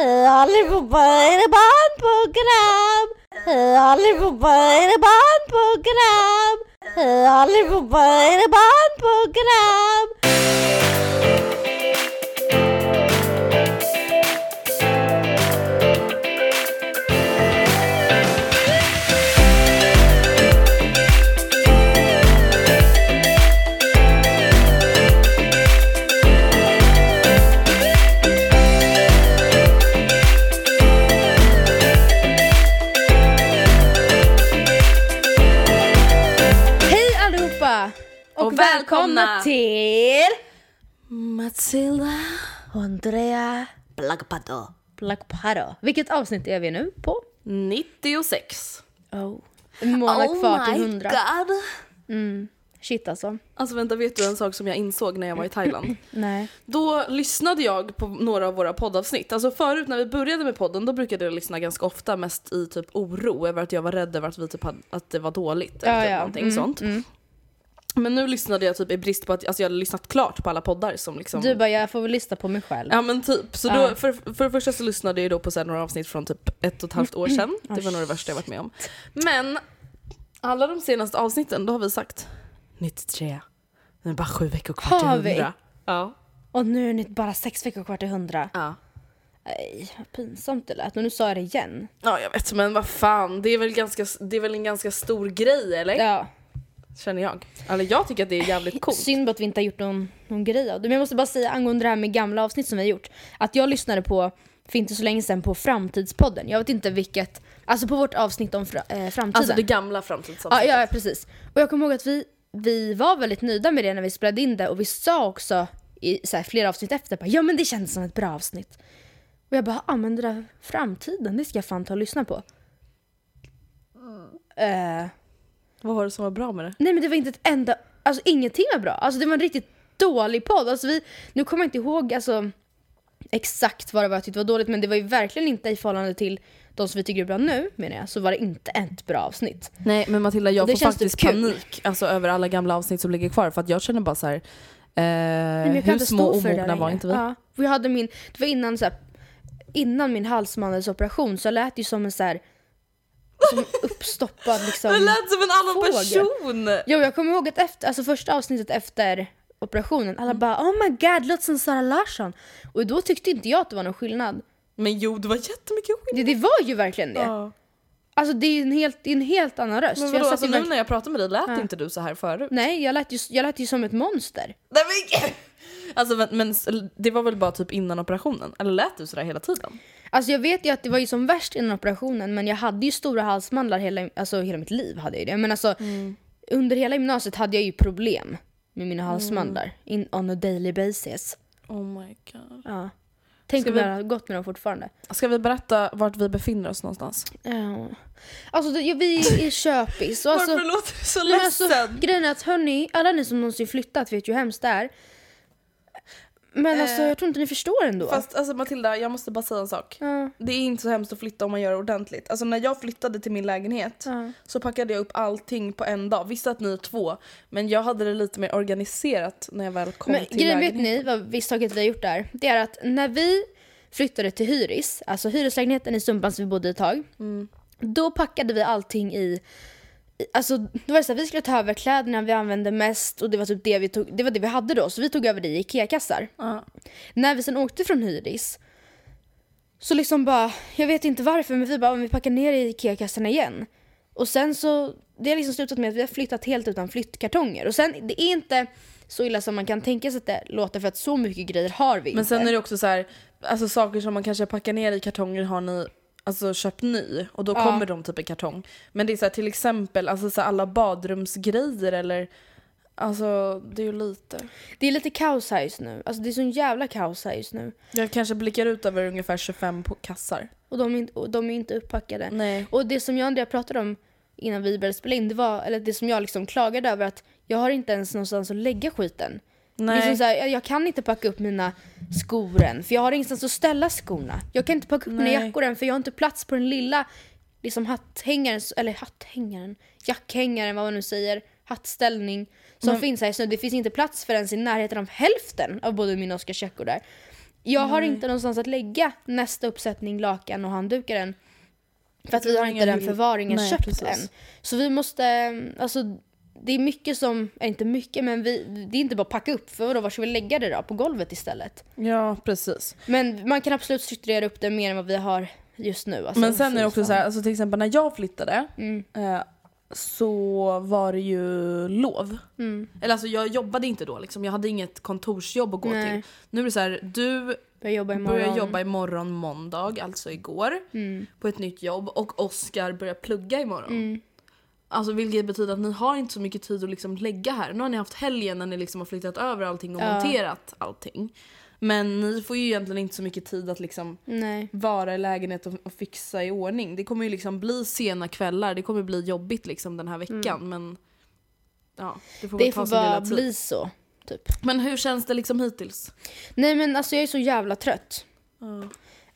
Allihopa, är det barnprogram? Allihopa, är det barnprogram? Allihopa, är det barnprogram? Välkomna till Matilda. Andrea Plagpado. Black Paro. Vilket avsnitt är vi nu på? 96. Oh. En månad kvar till 100. god. Shit alltså. Alltså vänta, vet du en sak som jag insåg när jag var i Thailand? Nej. Då lyssnade jag på några av våra poddavsnitt. Alltså förut när vi började med podden då brukade jag lyssna ganska ofta mest i typ oro över att jag var rädd över att, vi typ hade, att det var dåligt. Eller Ja, typ ja. någonting Mm, sånt. mm. Men nu lyssnade jag typ i brist på att alltså jag hade lyssnat klart på alla poddar som liksom Du bara, jag får väl lista på mig själv. Ja men typ, så då, för, för det första så lyssnade jag då på så några avsnitt från typ ett och ett halvt år sedan. Det var nog det värsta jag varit med om. Men alla de senaste avsnitten, då har vi sagt 93. Det är bara sju veckor kvar Har till vi? 100. Ja. Och nu är det bara sex veckor kvar till 100. ja. Nej, vad pinsamt det lät. Och nu sa jag det igen. Ja jag vet men vad fan, det är väl, ganska, det är väl en ganska stor grej eller? Ja. Känner jag. Eller jag tycker att det är jävligt coolt. Synd att vi inte har gjort någon, någon grej av det. Men jag måste bara säga angående det här med gamla avsnitt som vi har gjort. Att jag lyssnade på, för inte så länge sedan, på Framtidspodden. Jag vet inte vilket, alltså på vårt avsnitt om fra, eh, framtiden. Alltså det gamla Ja, framtidsavsnittet. ja, precis. Och jag kommer ihåg att vi, vi var väldigt nöjda med det när vi spelade in det och vi sa också i så här, flera avsnitt efter bara, ja men det kändes som ett bra avsnitt. Och jag bara, ja ah, men det där framtiden, det ska jag fan ta och lyssna på. Eh, Vad var det som var bra med det? nej men det var inte ett enda, alltså ingenting var bra. Alltså det var en riktigt dålig podd. Alltså vi, nu kommer jag inte ihåg alltså, exakt vad det var jag tyckte var dåligt men det var ju verkligen inte i förhållande till de som vi tycker är bra nu menar jag, så var det inte ett bra avsnitt. Nej men Matilda jag Det får känns faktiskt typ kul. panik alltså, över alla gamla avsnitt som ligger kvar för att jag känner bara så här. Eh, kan hur små det omogna var inte vi? Ja, jag hade min, det var innan så här, innan min halsmandelsoperation så jag lät ju som en så här, som uppstoppad liksom. Det lät som en annan Fågel. person! Jo jag kommer ihåg att efter, alltså första avsnittet efter operationen, alla bara oh my god, låter som Sara Larsson. Och då tyckte inte jag att det var någon skillnad. Men jo det var jättemycket skillnad. Det, det var ju verkligen det. Ja. Alltså det är en helt, det är en helt annan röst. Men vadå, alltså, nu när jag pratade med dig lät Ja. inte du så här förut? Nej jag lät, ju, jag lät ju som ett monster. Nej men Alltså men, men det var väl bara typ innan operationen? Eller lät du sådär hela tiden? Alltså jag vet ju att det var ju som värst innan operationen men jag hade ju stora halsmandlar hela, alltså hela mitt liv. hade jag det. Men alltså under hela gymnasiet hade jag ju problem med mina halsmandlar. In, on a daily basis. Oh my god. Ja. Tänk Ska om vi- jag hade gått med dem fortfarande. Ska vi berätta vart vi befinner oss någonstans? Ja. Alltså det, vi är i Köpis. Och alltså, Varför låter du så alltså, ledsen? grejen är att hörni, alla ni som någonsin flyttat vet ju hur hemskt det är. Men alltså Eh, jag tror inte ni förstår ändå. Fast alltså Matilda, jag måste bara säga en sak. Ja, Det är inte så hemskt att flytta om man gör det ordentligt. Alltså när jag flyttade till min lägenhet ja. så packade jag upp allting på en dag. Visst att ni är två, men jag hade det lite mer organiserat när jag väl kom Men till grejen vet lägenheten. ni vad misstaget vi har gjort där? Det är att när vi flyttade till hyris, alltså hyreslägenheten i Sumpan som vi bodde ett tag. Mm. Då packade vi allting i alltså då var det så här, vi skulle ta över kläderna vi använde mest och det var typ det vi tog, det var det vi hade då så vi tog över det i IKEA-kassar. Ja. När vi sen åkte från hyris så liksom bara, jag vet inte varför men vi bara, vi packar ner i IKEA-kassarna igen. Och sen så, det har liksom slutat med att vi har flyttat helt utan flyttkartonger. Och sen, det är inte så illa som man kan tänka sig att det låter för att så mycket grejer har vi Men inte. sen är det också så här, alltså saker som man kanske packar ner i kartonger har ni alltså köpt ny och då Ja. kommer de typ i kartong. Men det är så här, till exempel alltså så här, alla badrumsgrejer eller Alltså det är ju lite. Det är lite kaos här just nu. Alltså det är sån jävla kaos här just nu. Jag kanske blickar ut över ungefär 25 på kassar. Och de är inte, och de är inte uppackade. Nej. Och det som jag och Andrea pratade om innan vi började spela in, det var, eller det som jag liksom klagade över att jag har inte ens någonstans att lägga skiten. Nej. Liksom så här, jag, kan inte packa upp mina skor än, för jag har ingenstans att ställa skorna. Jag kan inte packa upp mina Nej. jackor än, för jag har inte plats på den lilla liksom hatthängaren, eller hatthängaren, jackhängaren, vad man nu säger, hattställning som Men- finns här. Så det finns inte plats för ens i närheten av hälften av både mina och Oskars jackor där. jag har inte någonstans att lägga nästa uppsättning lakan och handdukar än. För att vi har inte den förvaringen Nej, köpt precis. än. Så vi måste, alltså det är mycket som, äh, inte mycket men vi, det är inte bara att packa upp för vadå, var ska vi lägga det då? På golvet istället. Ja, precis. Men man kan absolut strukturera upp det mer än vad vi har just nu. Alltså, Men sen är det också så här, alltså till exempel när jag flyttade Mm. eh, så var det ju lov. Mm. Eller alltså jag jobbade inte då liksom, jag hade inget kontorsjobb att gå Nej. till. Nu är det så här, du Börjar jobba imorgon. börjar jobba imorgon måndag, alltså igår, Mm. på ett nytt jobb och Oskar börjar plugga imorgon. Mm. Alltså vilket betyder att ni har inte så mycket tid att liksom lägga här. Nu har ni haft helgen när ni liksom har flyttat över allting och Ja. monterat allting. Men ni får ju egentligen inte så mycket tid att liksom Nej. vara i lägenhet och, och fixa i ordning. Det kommer ju liksom bli sena kvällar, det kommer bli jobbigt liksom den här veckan men ja, det får Mm. Det får bara bli så. Typ. Men hur känns det liksom hittills? Nej men alltså jag är så jävla trött.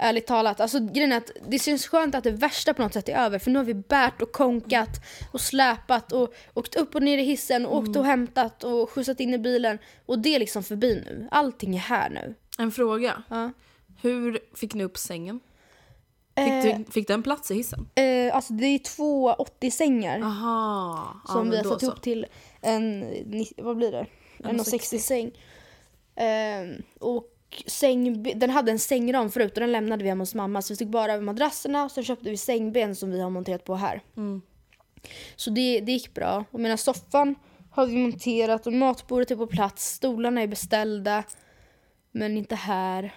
Ärligt talat. Alltså grejen är att det känns skönt att det värsta på något sätt är över för nu har vi bärt och konkat och släpat och åkt upp och ner i hissen och åkt och hämtat och skjutsat in i bilen. Och det är liksom förbi nu. Allting är här nu. En fråga. Ja. Hur fick ni upp sängen? Fick, Eh, du, fick den plats i hissen? eh, alltså det är två 80-sängar Aha. ja, som vi men har satt ihop till en, vad blir det? En 60 säng. Eh, och säng, den hade en sängram förut och den lämnade vi hemma hos mamma så vi tog bara över madrasserna och sen köpte vi sängben som vi har monterat på här. Mm. Så det, det gick bra. Och medan soffan har vi monterat och matbordet är på plats, stolarna är beställda men inte här.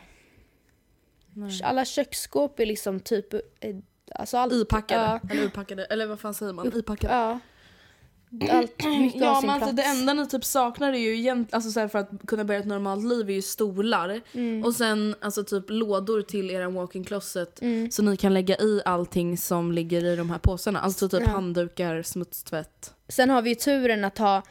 Alla köksskåp är liksom typ eh, alltså allt, Ipackade, Ja, eller urpackade, eller vad fan säger man? Ipackade. ja. Allt, mycket Ja sin men alltså plats. det enda ni typ saknar är ju egent, alltså så här för att kunna börja ett normalt liv är ju stolar. Mm. Och sen alltså typ lådor till er walk-in closet Mm. så ni kan lägga i allting som ligger i de här påsarna. Alltså typ Ja. handdukar, smutstvätt. Sen har vi ju turen att ha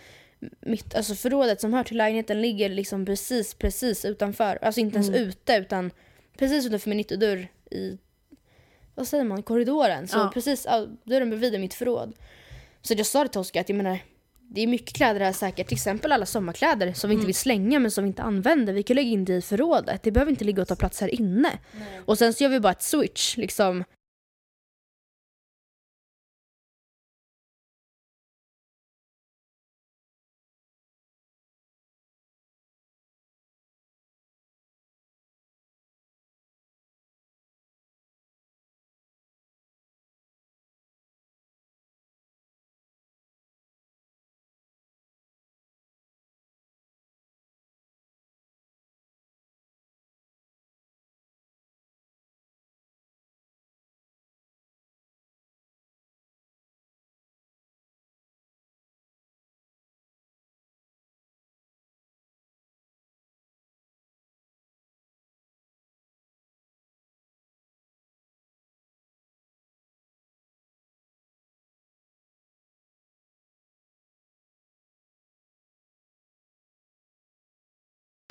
mitt, alltså förrådet som hör till lägenheten ligger liksom precis, precis utanför. Alltså inte ens Mm. ute utan precis utanför min ytterdörr i, vad säger man, korridoren. Så Ja. precis, dörren bredvid är mitt förråd. Så jag sa det till Oskar att jag menar, det är mycket kläder här säkert, till exempel alla sommarkläder som vi inte vill slänga men som vi inte använder. Vi kan lägga in det i förrådet, det behöver inte ligga och ta plats här inne. Och sen så gör vi bara ett switch liksom.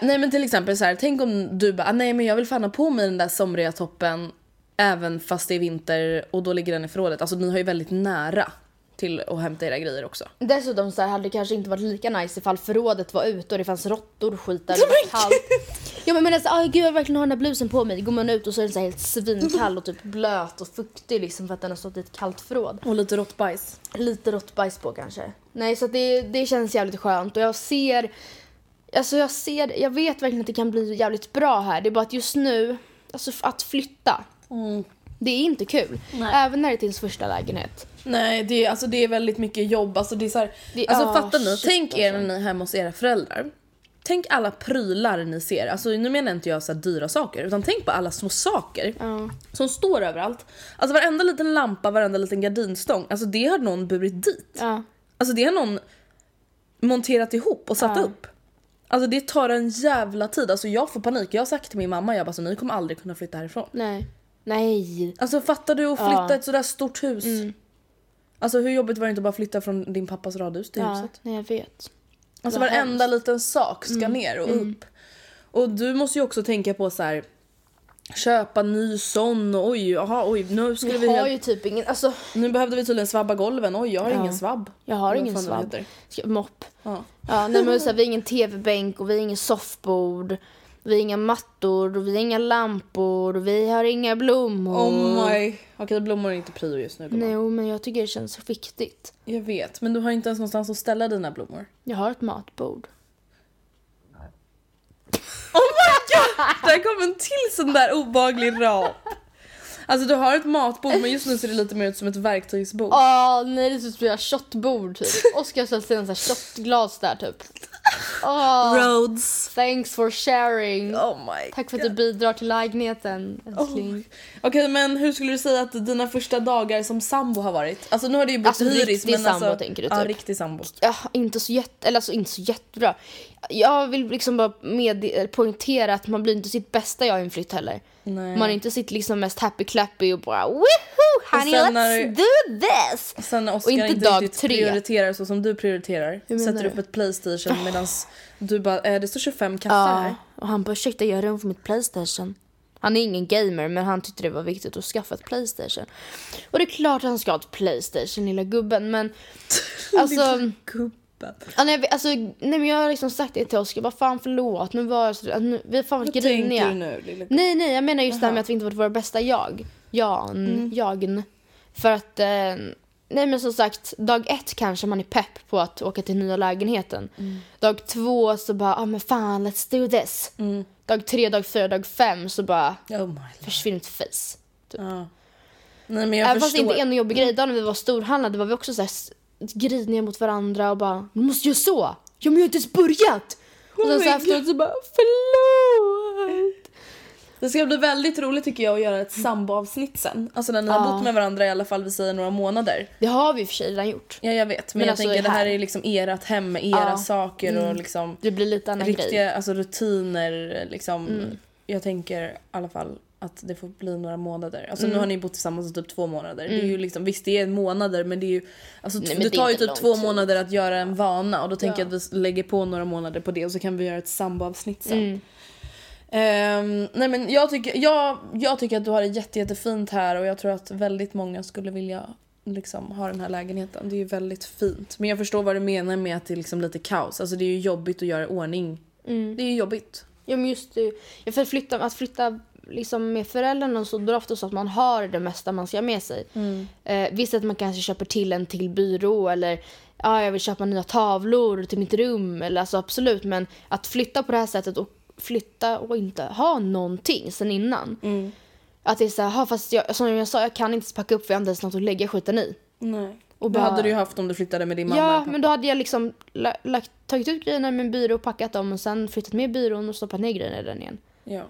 Nej men till exempel så här, tänk om du bara, "Ah, nej men jag vill fan ha på mig den där somriga toppen även fast det är vinter och då ligger den i förrådet. Alltså ni har ju väldigt nära till att hämta era grejer också. Dessutom så här, hade det kanske inte varit lika nice ifall förrådet var ute och det fanns råttor och skit där det kallt. Ja men men alltså, ah, gud jag vill verkligen ha den här blusen på mig. Går man ut och så är den så helt svinkall och typ blöt och fuktig liksom för att den har stått i ett kallt förråd. Och lite råttbajs. Lite råttbajs på kanske. Nej så det, det känns jävligt skönt och jag ser, alltså jag ser, jag vet verkligen att det kan bli jävligt bra här. Det är bara att just nu, alltså att flytta, det är inte kul. Även när det är till ens första lägenhet. Nej det är, alltså, det är väldigt mycket jobb. Alltså, det är så här, Det- alltså fattar ni? shit, Tänk er när alltså. ni är hemma hos era föräldrar. Tänk alla prylar ni ser. Alltså, nu menar inte jag så dyra saker utan tänk på alla små saker Ja. som står överallt. Alltså varenda liten lampa, varenda liten gardinstång. Alltså det har någon burit dit. Ja. Alltså det har någon monterat ihop och satt upp. Alltså det tar en jävla tid. Alltså jag får panik. Jag har sagt till min mamma, jag bara så ni kommer aldrig kunna flytta härifrån. Nej. Nej. Alltså fattar du att flytta Ja. ett sådär stort hus? Mm. Alltså hur jobbigt var det inte att bara flytta från din pappas radhus till Ja, huset? nej jag vet. Alltså varenda liten sak ska ner och upp. Och du måste ju också tänka på så här. Köpa ny sån och oj, aha, oj nu skulle vi, Jag har ju typ ingen, alltså Nu behövde vi tydligen svabba golven, oj jag har Ja. ingen svabb. jag har Vad ingen svabb. Mopp. Ja. Ja, nej men så här, vi har ingen tv-bänk och vi har ingen soffbord. Vi har inga mattor, och vi har inga lampor, och vi har inga blommor. Oh my. Okej, blommor är inte prio just nu. Nej, men jag tycker det känns så viktigt. Jag vet, men du har inte ens någonstans att ställa dina blommor. Jag har ett matbord. Där kom en till sån där obaglig rap. Alltså du har ett matbord men just nu ser det lite mer ut som ett verktygsbord. Åh nej, det ser ut som ett shotbord typ. Oskar har sina här shotglas där typ. Åh, Roads. thanks for sharing. Oh my Tack för att du bidrar till lägenheten älskling. Okej men hur skulle du säga att dina första dagar som sambo har varit? Alltså nu har det ju blivit Alltså, hyris riktig men sambo, alltså, tänker du, Ja typ? riktig sambo. Ja, inte så jätte, eller alltså inte så jättebra. Jag vill liksom bara med, poängtera att man blir inte sitt bästa jag i en flytt heller. Nej. Man är inte sitt liksom mest happy clappy och bara woohoo honey let's när- do this! Sen när Oscar Och inte inte dag riktigt tre. prioriterar så som du prioriterar. Sätter du? upp ett Playstation medan du bara, eh, det står 25 kassar här. Ja, och han bara ursäkta jag har rum för mitt Playstation. Han är ingen gamer men han tyckte det var viktigt att skaffa ett Playstation. Och det är klart han ska ha ett Playstation lilla gubben men alltså, Gubben. ja, nej, alltså nej men jag har liksom sagt det till Oskar, bara fan förlåt nu var jag så, nu, vi har fan varit Vad tänker griniga. du nu lilla Nej, nej, jag menar just det här med att vi inte varit våra bästa jag. Jan, Mm. jagen. För att, eh, nej men som sagt, dag ett kanske man är pepp på att åka till nya lägenheten. Mm. Dag två så bara, ah men fan let's do this. Mm. Dag tre, dag fyra, dag fem så bara, Oh my lord. försvinn mitt face. Ja. Nej men jag Även fast det förstår. inte är en jobbig grej, idag när vi var storhandlade var vi också så här s- griniga mot varandra och bara, du måste göra så. Ja men jag har inte ens börjat. Och sen my så efteråt så bara, förlåt. Det ska bli väldigt roligt tycker jag att göra ett samboavsnitt sen. Alltså när ni har bott med varandra i alla fall vi säger några månader. Det har vi i och för sig redan gjort. Ja jag vet men, Men jag alltså, tänker det här är liksom ert hem med era Ja. saker och liksom Det blir lite annan grej. riktiga alltså, rutiner liksom. Mm. Jag tänker i alla fall att det får bli några månader. Alltså nu har ni bott tillsammans i typ två månader. Det är ju liksom, visst det är månader men det är ju alltså, Mm. Nej, det det tar ju typ två tid. månader att göra en vana och då tänker Ja. jag att vi lägger på några månader på det och så kan vi göra ett samboavsnitt sen. Mm. Ehm, nej men jag tycker, jag, jag tycker att du har det jätte, jättefint här och jag tror att väldigt många skulle vilja liksom, ha den här lägenheten. Det är ju väldigt fint. Men jag förstår vad du menar med att det är liksom lite kaos. Alltså det är ju jobbigt att göra ordning. Mm. Det är ju jobbigt. Ja men just det, för att flytta, att flytta liksom med föräldrarna och så, då är det ofta så att man har det mesta man ska ha med sig. Eh, visst att man kanske köper till en till byrå eller ja, jag vill köpa nya tavlor till mitt rum eller alltså absolut men att flytta på det här sättet och flytta och inte ha någonting sen innan. Att det är så här, "Ha, fast jag, som jag sa, jag kan inte packa upp för jag har inte ens något att lägga skiten i. Nej. Och Det bara- hade du ju haft om du flyttade med din mamma Ja, men då hade jag liksom la, lagt, tagit ut grejerna med en byrå och packat dem och sen flyttat med byrån och stoppat ner grejerna i den igen. Ja.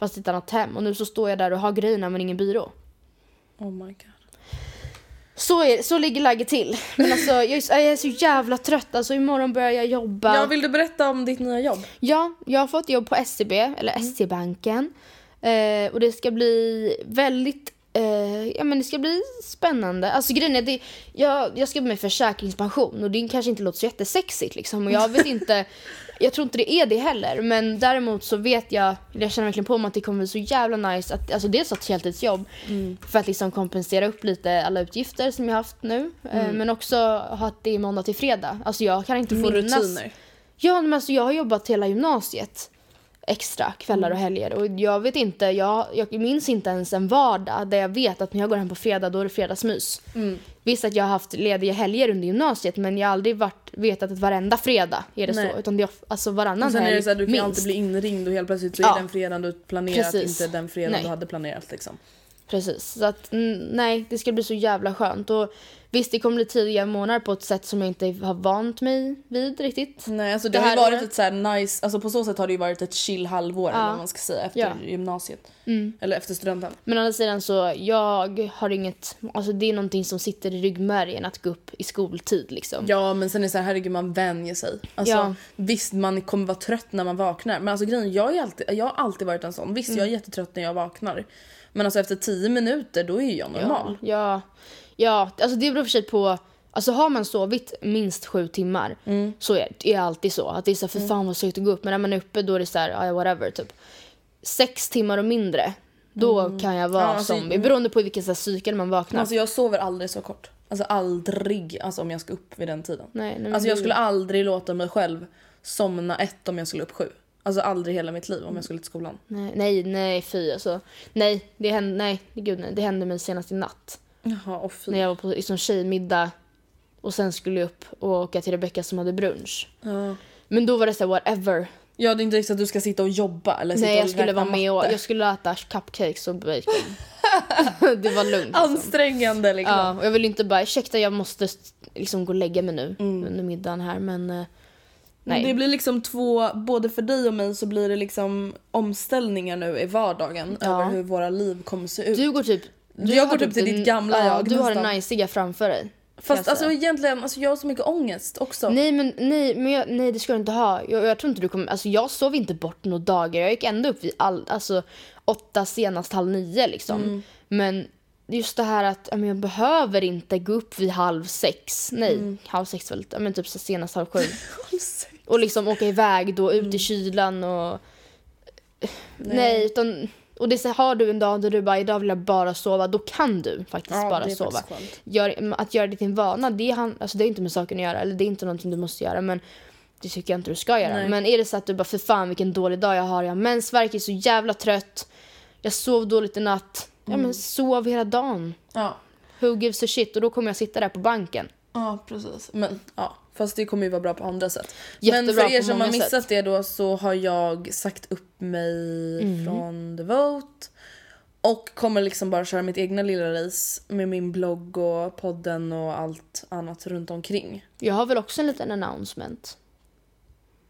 Fast i ett annat hem. Och nu så står jag där och har grejerna men ingen byrå. Oh my god. Så, är, så ligger läget till. Men alltså jag är, så- jag är så jävla trött. Alltså imorgon börjar jag jobba. Ja, vill du berätta om ditt nya jobb? Ja, jag har fått jobb på SCB, eller SC-banken. Eh, och det ska bli väldigt, eh, ja men det ska bli spännande. Alltså grejen är, det, jag, jag ska med försäkringspension och det kanske inte låter så jättesexigt liksom. Och jag vet inte, jag tror inte det är det heller. Men däremot så vet jag, jag känner verkligen på mig att det kommer bli så jävla nice att, alltså dels att heltidsjobb. För att liksom kompensera upp lite alla utgifter som jag haft nu. Eh, men också ha att det är måndag till fredag. Alltså jag kan inte Du får minnas. rutiner. Ja, men alltså jag har jobbat hela gymnasiet extra kvällar och helger och jag vet inte, jag, jag minns inte ens en vardag där jag vet att när jag går hem på fredag då är det fredagsmys. Mm. Visst att jag har haft lediga helger under gymnasiet men jag har aldrig varit, vetat att varenda fredag är det Nej. så utan det är alltså varannan Och sen är det så här, du kan minst. alltid bli inringd och helt plötsligt så är Ja. den fredagen du planerat Precis. inte den fredagen Nej. du hade planerat liksom. Precis, så att mm, nej det ska bli så jävla skönt och visst det kommer bli tidiga månader på ett sätt som jag inte har vant mig vid riktigt. Nej alltså det, Det har varit året- ett så nice, alltså på så sätt har det ju varit ett chill halvår eller Ja. vad man ska säga efter Ja. gymnasiet. Mm. Eller efter studenten. Men å andra sidan så, jag har inget, alltså det är någonting som sitter i ryggmärgen att gå upp i skoltid liksom. Ja men sen är det så här, herregud man vänjer sig. Alltså, Ja. Visst man kommer vara trött när man vaknar men alltså grejen jag, är alltid, jag har alltid varit en sån. Visst jag är Mm. jättetrött när jag vaknar. Men alltså efter 10 minuter då är jag normal. Ja, ja, ja, alltså det beror för sig på, alltså har man sovit minst sju timmar Mm. så är det alltid så. Att det är så, för fan vad segt att gå upp. Men när man är uppe då är det så här, ja whatever typ. Sex timmar och mindre, då kan jag vara Mm. Ja, alltså, zombie. Beroende på i vilken här, cykel man vaknar. Alltså jag sover aldrig så kort. Alltså aldrig alltså, om jag ska upp vid den tiden. nej, nej, Alltså jag skulle aldrig låta mig själv somna ett om jag skulle upp sju. Alltså aldrig hela mitt liv om jag skulle till skolan. Nej, nej, nej fy alltså. Nej, det hände, nej, gud nej. Det hände mig senast i natt. Jaha, och fy. När jag var på liksom, tjejmiddag och sen skulle jag upp och åka till Rebecca som hade brunch. Ja. Men då var det så här, whatever. ja, det är inte riktigt att du ska sitta och jobba eller sitta Nej, jag skulle vara med och jag skulle äta cupcakes och bacon. det var lugnt. Liksom. Ansträngande liksom. Ja, och jag vill inte bara, ursäkta jag måste liksom gå och lägga mig nu Mm. under middagen här men eh, Men nej. Det blir liksom två, både för dig och mig så blir det liksom omställningar nu i vardagen Ja. över hur våra liv kommer se ut. Du går typ... Du Jag har går typ till den- ditt gamla ja, jag Du har nästan. det najsiga framför dig. Fast alltså egentligen, alltså, jag har så mycket ångest också. Nej men, nej, men jag, nej det ska du inte ha. Jag, jag tror inte du kommer, alltså jag sov inte bort några dagar. Jag gick ändå upp vid all, alltså, åtta, senast halv nio liksom. Mm. Men just det här att jag behöver inte gå upp vid halv sex. Nej, Mm. halv sex väl, men typ senast halv sju. och liksom åka iväg då ut i kylan och... Nej, utan... Och det är har du en dag där du bara idag vill jag bara sova, då kan du faktiskt Ja, bara sova. faktiskt. Gör, att göra det till en vana, det, är han, alltså det är inte med saken att göra. Eller det är inte någonting du måste göra. Men det tycker jag inte du ska göra. Nej. Men är det så att du bara, för fan vilken dålig dag jag har. Jag har mensvärk, jag är så jävla trött. Jag sov dåligt i natt. Ja Mm. men sov hela dagen. Ja. Who gives a shit? Och då kommer jag sitta där på banken. ja, precis. Men ja, fast det kommer ju vara bra på andra sätt. Jättebra Men för er som har missat sätt. det då så har jag sagt upp mig Mm. från The Vote. Och kommer liksom bara köra mitt egna lilla race med min blogg och podden och allt annat runt omkring. Jag har väl också en liten announcement.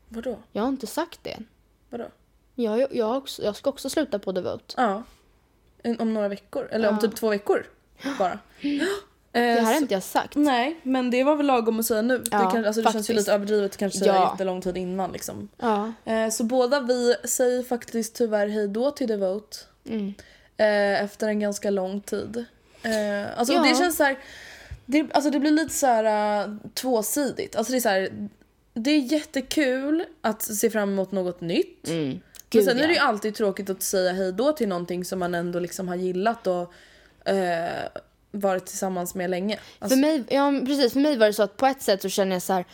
Vadå? Jag har inte sagt det. Vadå? Jag, jag, också, jag ska också sluta på The Vote. Ja. Om några veckor. Eller om Ja. typ två veckor. Bara. Det Eh, här har inte jag sagt. Nej, men det var väl lagom att säga nu. det, Ja, kan, alltså, det känns ju lite överdrivet kanske säga Ja. jättelång tid innan liksom. Ja. Eh, så båda vi säger faktiskt tyvärr hej då till The Vote. Mm. Eh, efter en ganska lång tid. Eh, alltså Ja. det känns så här, det, alltså det blir lite så här uh, tvåsidigt. Alltså det är så här, det är jättekul att se fram emot något nytt. Mm. Men Gud, sen är det ju alltid tråkigt att säga hej då till någonting som man ändå liksom har gillat och eh, varit tillsammans med länge. Alltså, För mig, ja, precis, för mig var det så att på ett sätt så känner jag så här.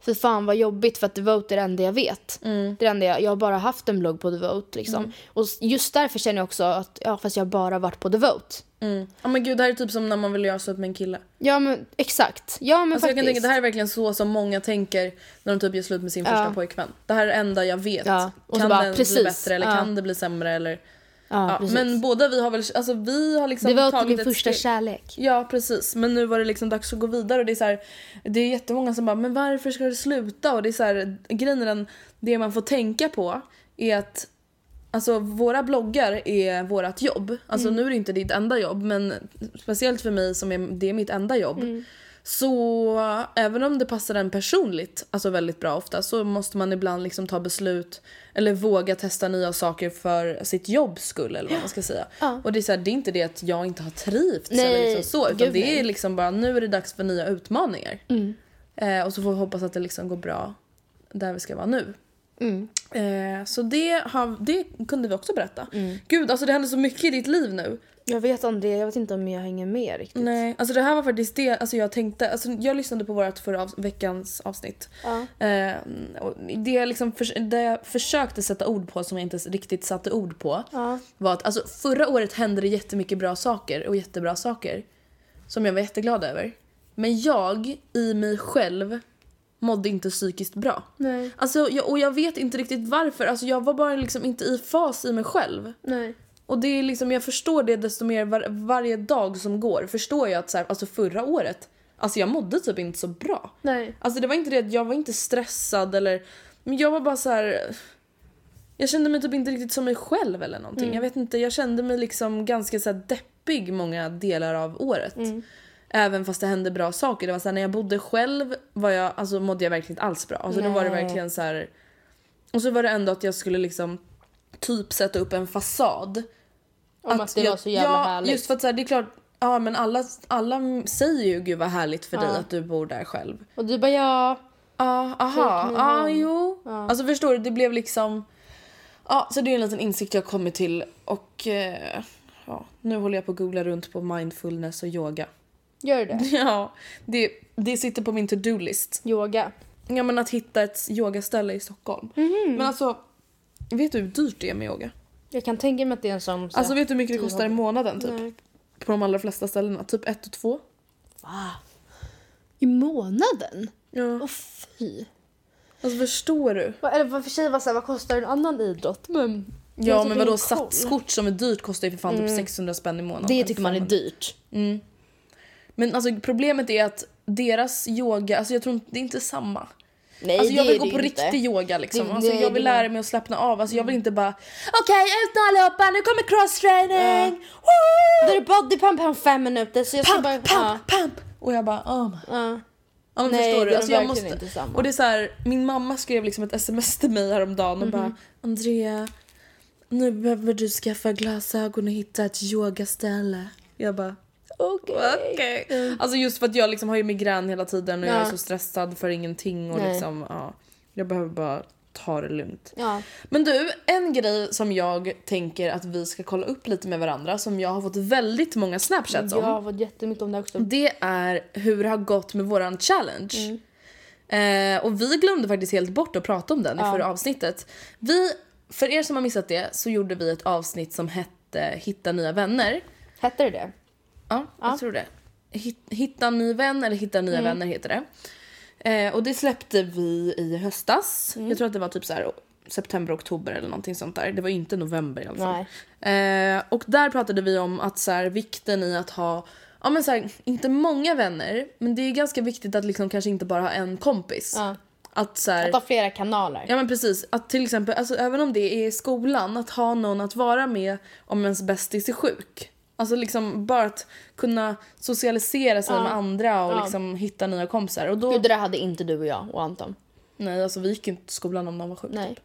För fan vad jobbigt för att The Vote är det enda jag vet. Mm. Det enda jag, jag har bara haft en blogg på The Vote liksom. Och s- just därför känner jag också att, ja fast jag bara varit på The Vote. mm. Ja men gud det här är typ som när man vill göra slut med en kille. Ja men exakt. Ja men Alltså jag faktiskt. kan tänka det här är verkligen så som många tänker när de typ gör slut med sin Ja. första pojkvän. Det här är det enda jag vet. Ja, och Kan bara, det bli precis. bättre eller Ja. kan det bli sämre eller ja, Ja, men båda vi har väl, alltså vi har liksom det var tagit min första steg. kärlek. Ja precis, men nu var det liksom dags att gå vidare och det är så här, det är jättemånga som bara men varför ska det sluta? Och det är så här, grejen är den, det man får tänka på är att Alltså våra bloggar är vårat jobb. Alltså nu är det inte ditt enda jobb men speciellt för mig som är, det är mitt enda jobb. Så även om det passar en personligt, alltså väldigt bra ofta, så måste man ibland liksom ta beslut eller våga testa nya saker för sitt jobbs skull eller vad man ska säga. Ja. Och det är, så här, det är inte det att jag inte har trivts Nej, eller liksom så, utan det är nej. liksom bara nu är det dags för nya utmaningar. Mm. Eh, och så får vi hoppas att det liksom går bra där vi ska vara nu. Mm. Eh, så det, har, det kunde vi också berätta. Mm. Gud, alltså det händer så mycket i ditt liv nu. Jag vet det, jag vet inte om jag hänger med riktigt. Nej, alltså det här var faktiskt det alltså jag tänkte. Alltså jag lyssnade på vårt förra av, veckans avsnitt. Ja. Eh, det, jag liksom förs- det jag försökte sätta ord på som jag inte riktigt satte ord på Ja. var att alltså, förra året hände det jättemycket bra saker och jättebra saker som jag var jätteglad över. Men jag i mig själv mådde inte psykiskt bra. Nej. Alltså, jag, och jag vet inte riktigt varför. Alltså, jag var bara liksom inte i fas i mig själv. Nej. Och det är liksom, jag förstår det desto mer var, varje dag som går. Förstår jag att så här, alltså förra året, alltså jag mådde typ inte så bra. Nej. Alltså det var inte det att jag var inte stressad eller, men jag var bara så här. Jag kände mig typ inte riktigt som mig själv eller någonting. Mm. Jag vet inte, jag kände mig liksom ganska så här deppig många delar av året. Mm. Även fast det hände bra saker. Det var så här, när jag bodde själv var jag, alltså mådde jag verkligen inte alls bra. Alltså då var det verkligen så här. Och så var det ändå att jag skulle liksom typ sätta upp en fasad. Om att, det jag, var så jävla ja, härligt. just för att så här, det är klart, ja men alla, alla säger ju gud vad härligt för dig Ja. att du bor där själv. Och du bara ja. Ja, aha, ja jo. Ja. Alltså förstår du, det blev liksom, ja så det är en liten insikt jag kommit till och eh, ja, nu håller jag på att googla runt på mindfulness och yoga. Gör det? Ja, det, det sitter på min to-do list. Yoga. Ja men att hitta ett yogaställe i Stockholm. Mhm. Men alltså, vet du hur dyrt det är med yoga? Jag kan tänka mig att det är en sån... så- Alltså vet du hur mycket det kostar i hobby. månaden typ? Nej. På de allra flesta ställena. Typ ett och två. Va? I månaden? Ja. Åh fy. Alltså förstår du? Va- Eller vad för sig var så här, vad kostar en annan idrott? Men Ja tycker men vadå satskort som är dyrt kostar ju för fan typ 600 spänn i månaden. Det tycker man är 500. dyrt. Mm. Men alltså problemet är att deras yoga, alltså jag tror inte, det är inte samma. Nej Alltså jag det vill gå det på inte. riktig yoga liksom. Det- alltså nej, jag vill det lära mig att slappna av. Alltså jag vill inte bara okej ut nu allihopa, nu kommer crosstraining! Då är det bodypump här om fem minuter så jag Pump, bara... pump, pump! Och jag bara oh. Ja. Ja men Nej, förstår det du? Alltså jag måste... inte samma. Och det är så här, min mamma skrev liksom ett sms till mig häromdagen och bara Andrea, nu behöver du skaffa glasögon och hitta ett yogaställe. Jag bara Okej. okej. Alltså just för att jag liksom har ju migrän hela tiden och jag är Ja. så stressad för ingenting och Nej. liksom ja, jag behöver bara ta det lugnt. Ja. Men du, en grej som jag tänker att vi ska kolla upp lite med varandra som jag har fått väldigt många snapchats Jag om. har fått jättemycket om det också. Det är hur det har gått med våran challenge. Mm. Eh, och vi glömde faktiskt helt bort att prata om den i Ja. förra avsnittet. Vi, för er som har missat det så gjorde vi ett avsnitt som hette Hitta nya vänner. Hette det det? Ja, Ja. jag tror det. Hit- Hitta en ny vän eller Hitta nya vänner heter det. Eh, och det släppte vi i höstas. Jag tror att det var typ så här september, oktober eller någonting sånt där. Det var inte november i alla fall. Eh, och där pratade vi om att så här, vikten i att ha, ja men så här, inte många vänner, men det är ganska viktigt att liksom kanske inte bara ha en kompis. Ja. Att så här, Att ha flera kanaler. Ja men precis, att till exempel, alltså, även om det är i skolan, att ha någon att vara med om ens bästis är sjuk. Alltså liksom bara att kunna socialisera sig Ja. med andra och Ja. liksom hitta nya kompisar. Och då, Gud, det där hade inte du och jag och Anton. nej alltså vi gick ju inte till skolan om någon var sjuk. Nej. Typ.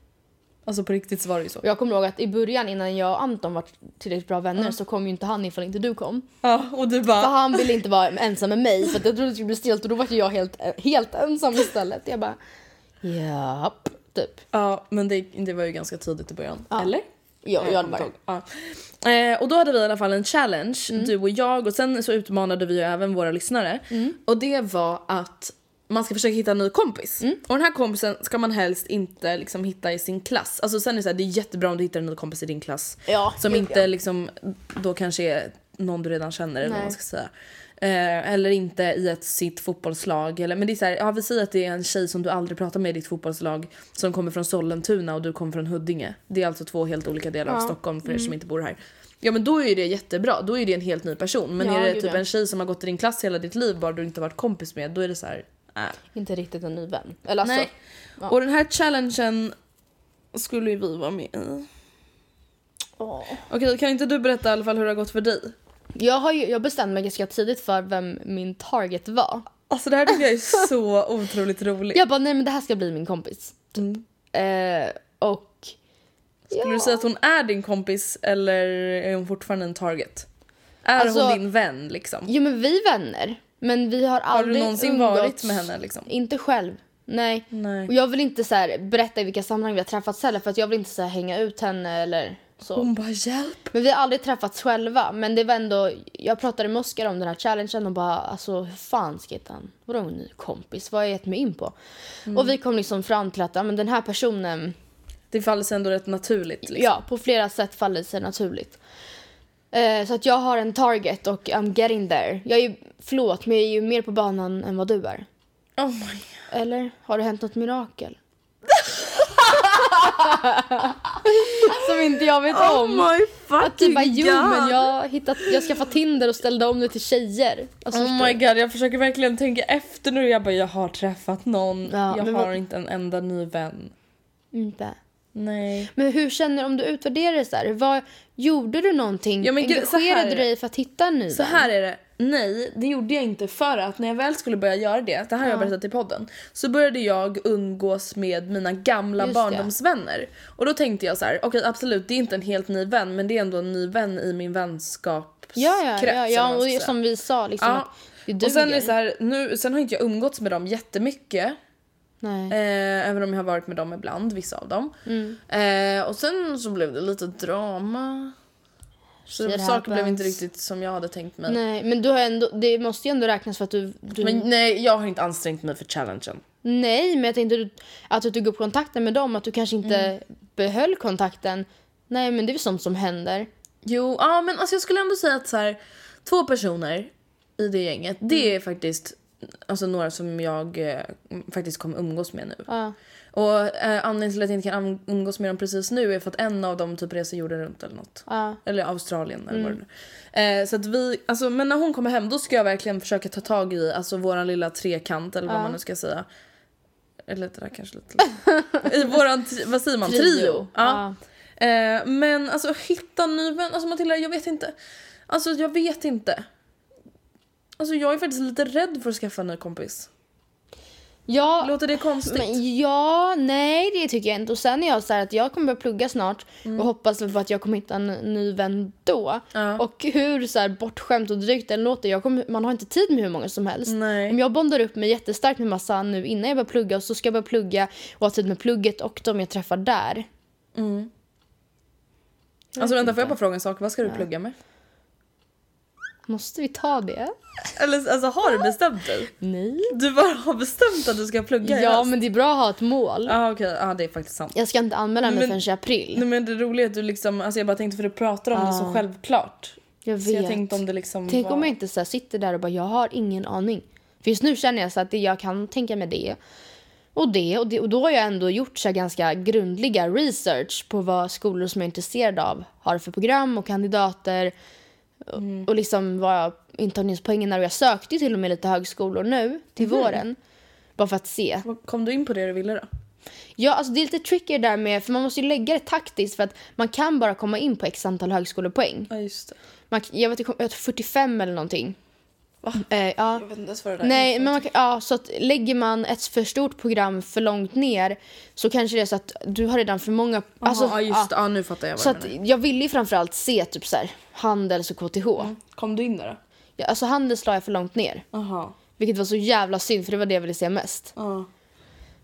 Alltså på riktigt så var det ju så. Jag kommer ihåg att i början innan jag och Anton var tillräckligt bra vänner så kom ju inte han ifall inte du kom. Ja och du För bara, han ville inte vara ensam med mig för att jag trodde det skulle bli stelt och då var jag helt, helt ensam istället. Jag bara japp, typ. ja men det, det var ju ganska tidigt i början. Ja. Eller? Ja, Jag jag ihåg. Ja. Eh, och då hade vi i alla fall en challenge, Mm. du och jag och sen så utmanade vi även våra lyssnare. Mm. Och det var att man ska försöka hitta en ny kompis. Mm. Och den här kompisen ska man helst inte liksom hitta i sin klass. Alltså sen är det så här, det är jättebra om du hittar en ny kompis i din klass. Ja, Som inte ja. liksom då kanske är någon du redan känner eller vad man ska säga. Eh, eller inte i ett sitt fotbollslag. Eller, men det är så här, ja, vi säger att det är en tjej som du aldrig pratar med i ditt fotbollslag som kommer från Sollentuna och du kommer från Huddinge. Det är alltså två helt olika delar av Ja. Mm. Stockholm för er som inte bor här. Ja men då är det jättebra, då är det en helt ny person. Men Ja, är det typ ja. en tjej som har gått i din klass hela ditt liv bara du inte varit kompis med, då är det så här. Äh. Inte riktigt en ny vän. Eller alltså, Nej. ja. Och den här challengen skulle ju vi vara med i. åh. Okej, kan inte du berätta i alla fall hur det har gått för dig? Jag, har ju, jag bestämde mig ganska tidigt för vem min target var. Alltså det här tycker jag är så otroligt roligt. Jag bara nej men det här ska bli min kompis. Mm. Eh, och... Skulle du säga att hon är din kompis eller är hon fortfarande en target? Är Alltså- hon din vän liksom? Jo men vi är vänner. Men vi har Har aldrig du någonsin umgåtts. varit med henne liksom? Inte själv. Nej. Nej. Och jag vill inte så här, berätta i vilka sammanhang vi har träffats heller för att jag vill inte så här, hänga ut henne eller så. Hon bara hjälp. Men vi har aldrig träffats själva. Men det var ändå, jag pratade med Oskar om den här challengen och bara alltså hur fan ska jag hitta en, vadå en ny kompis? Vad har jag gett mig in på? Mm. Och vi kom liksom fram till att ja, men den här personen, Det faller sig ändå rätt naturligt liksom. ja på flera sätt faller sig naturligt. Eh, så att jag har en target och I'm getting there. Jag är ju, förlåt men jag är ju mer på banan än vad du är. Oh my God. Eller har det hänt något mirakel? Som inte jag vet Oh om. my fucking Att typ bara, jo god. men jag hittat, jag skaffade Tinder och ställde om det till tjejer. Alltså, Oh my god, jag försöker verkligen tänka efter nu. Jag bara, jag har träffat någon. Ja, jag har vad- inte en enda ny vän. Inte. Nej. Men hur känner du om du utvärderar det så här? Vad, gjorde du någonting? Ja, men så Engagerade du dig för att hitta en ny Så vän? här är det. Nej, det gjorde jag inte för att när jag väl skulle börja göra det, det här har jag Ja. berättat i podden, så började jag umgås med mina gamla Just det. barndomsvänner. Och då tänkte jag så här: okej absolut det är inte en helt ny vän men det är ändå en ny vän i min vänskapskrets. Ja, ja, ja, ja och det som vi sa liksom Ja. det Och duger. sen är det så här, nu, sen har inte jag umgåtts med dem jättemycket. Nej. Eh, även om jag har varit med dem ibland, vissa av dem. Mm. Eh, och sen så blev det lite drama. Så saker blev inte happens. riktigt som jag hade tänkt mig. Nej, men du har ändå, det måste ju ändå räknas för att du... du Men nej, jag har inte ansträngt mig för challengen. Nej, men jag tänkte att du tog upp kontakten med dem, att du kanske inte Mm. behöll kontakten. Nej men det är väl sånt som händer. Jo, ja men alltså jag skulle ändå säga att så här, två personer i det gänget, det är faktiskt alltså, några som jag eh, faktiskt kommer umgås med nu. Ja. Och eh, anledningen till att jag inte kan umgås med dem precis nu är för att en av dem typ reser jorden runt eller något. Ja. Eller Australien eller vad nu är. eh, Så att vi, alltså men när hon kommer hem då ska jag verkligen försöka ta tag i alltså våran lilla trekant eller vad man nu ska säga. Eller det där kanske lite... I våran, vad säger man? Trio. Ja. Eh, men alltså hitta en ny vän, alltså Matilda jag vet inte. Alltså jag vet inte. Alltså jag är faktiskt lite rädd för att skaffa en ny kompis. Ja, Låter det konstigt? men ja, nej det tycker jag inte. Och sen är jag så här att jag kommer börja plugga snart och hoppas på att jag kommer hitta en ny vän då. Ja. Och hur så här bortskämt och drygt det än låter, jag kommer, man har inte tid med hur många som helst. Nej. Om jag bondar upp mig jättestarkt med massa nu innan jag börjar plugga och så ska jag börja plugga och ha tid med plugget och de jag träffar där. Alltså vänta får jag bara fråga en sak, vad ska du plugga med? Måste vi ta det? Eller alltså har du bestämt dig? Nej. Du bara har bestämt att du ska plugga Ja, men det är bra att ha ett mål. Ja okej, ja det är faktiskt sant. Jag ska inte anmäla mig Men- förrän i april. Nej men det roliga är att du liksom, alltså jag bara tänkte för du pratar om det så självklart. jag Så jag vet. tänkte om det liksom Tänk var... om jag inte så här sitter där och bara jag har ingen aning. För just nu känner jag så att det, jag kan tänka mig det och det och, det, och då har jag ändå gjort så ganska grundliga research på vad skolor som jag är intresserad av har för program och kandidater Mm. och liksom vad intagningspoängen är. Och jag sökte till och med lite högskolor nu till Mhm. våren. Bara för att se. Kom du in på det du ville då? Ja, alltså det är lite tricky där med, för man måste ju lägga det taktiskt för att man kan bara komma in på x antal högskolepoäng. Ja just det. Man, jag vet inte, jag tror 45 eller någonting. Va? Eh, ja. Jag vet inte ens vad det där Nej, är. men man kan, ja, så att lägger man ett för stort program för långt ner så kanske det är så att du har redan för många... Alltså, Alltså, ja just det, ja. ja, nu fattar jag vad Så att menar. jag ville ju framförallt se typ så här, Handels och KTH. Kom du in där då? Ja, alltså Handels la jag för långt ner. Jaha. Vilket var så jävla synd för det var det jag ville se mest. Ja.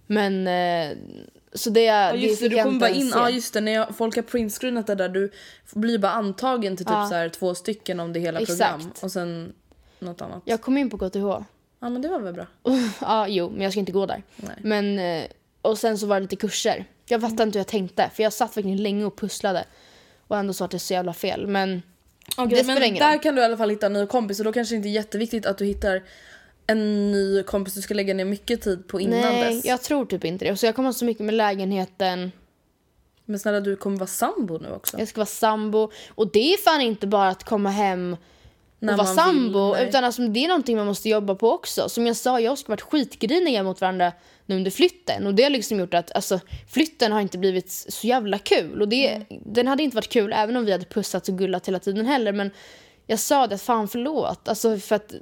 Men... Eh, så det, Ja det just det, fick du kommer bara in, ja just det, när jag, folk har printscreenat det där du blir bara antagen till typ Ja. så här två stycken om det hela Exakt. program och sen något annat. Jag kom in på KTH. Ja men det var väl bra. ja, jo, men jag ska inte gå där. Nej. Men, eh, och sen så var det lite kurser. Jag fattade inte hur jag tänkte, för jag satt verkligen länge och pusslade. Och ändå så att det är så jävla fel. Men Okej, det spelar men ingen där kan du i alla fall hitta en ny kompis och då kanske det inte är jätteviktigt att du hittar en ny kompis du ska lägga ner mycket tid på innan nej, dess. jag tror typ inte det. Så jag kommer ha så mycket med lägenheten. Men snälla du kommer vara sambo nu också. Jag ska vara sambo. Och det är fan inte bara att komma hem och vara sambo. vill, utan alltså, det är någonting man måste jobba på också. Som jag sa, jag och Oskar varit skitgriniga mot varandra nu under flytten. Och det har liksom gjort att alltså, flytten har inte blivit så jävla kul. Och det, Mm. Den hade inte varit kul även om vi hade pussats och gullat hela tiden heller. Men jag sa det, fan förlåt. Alltså för att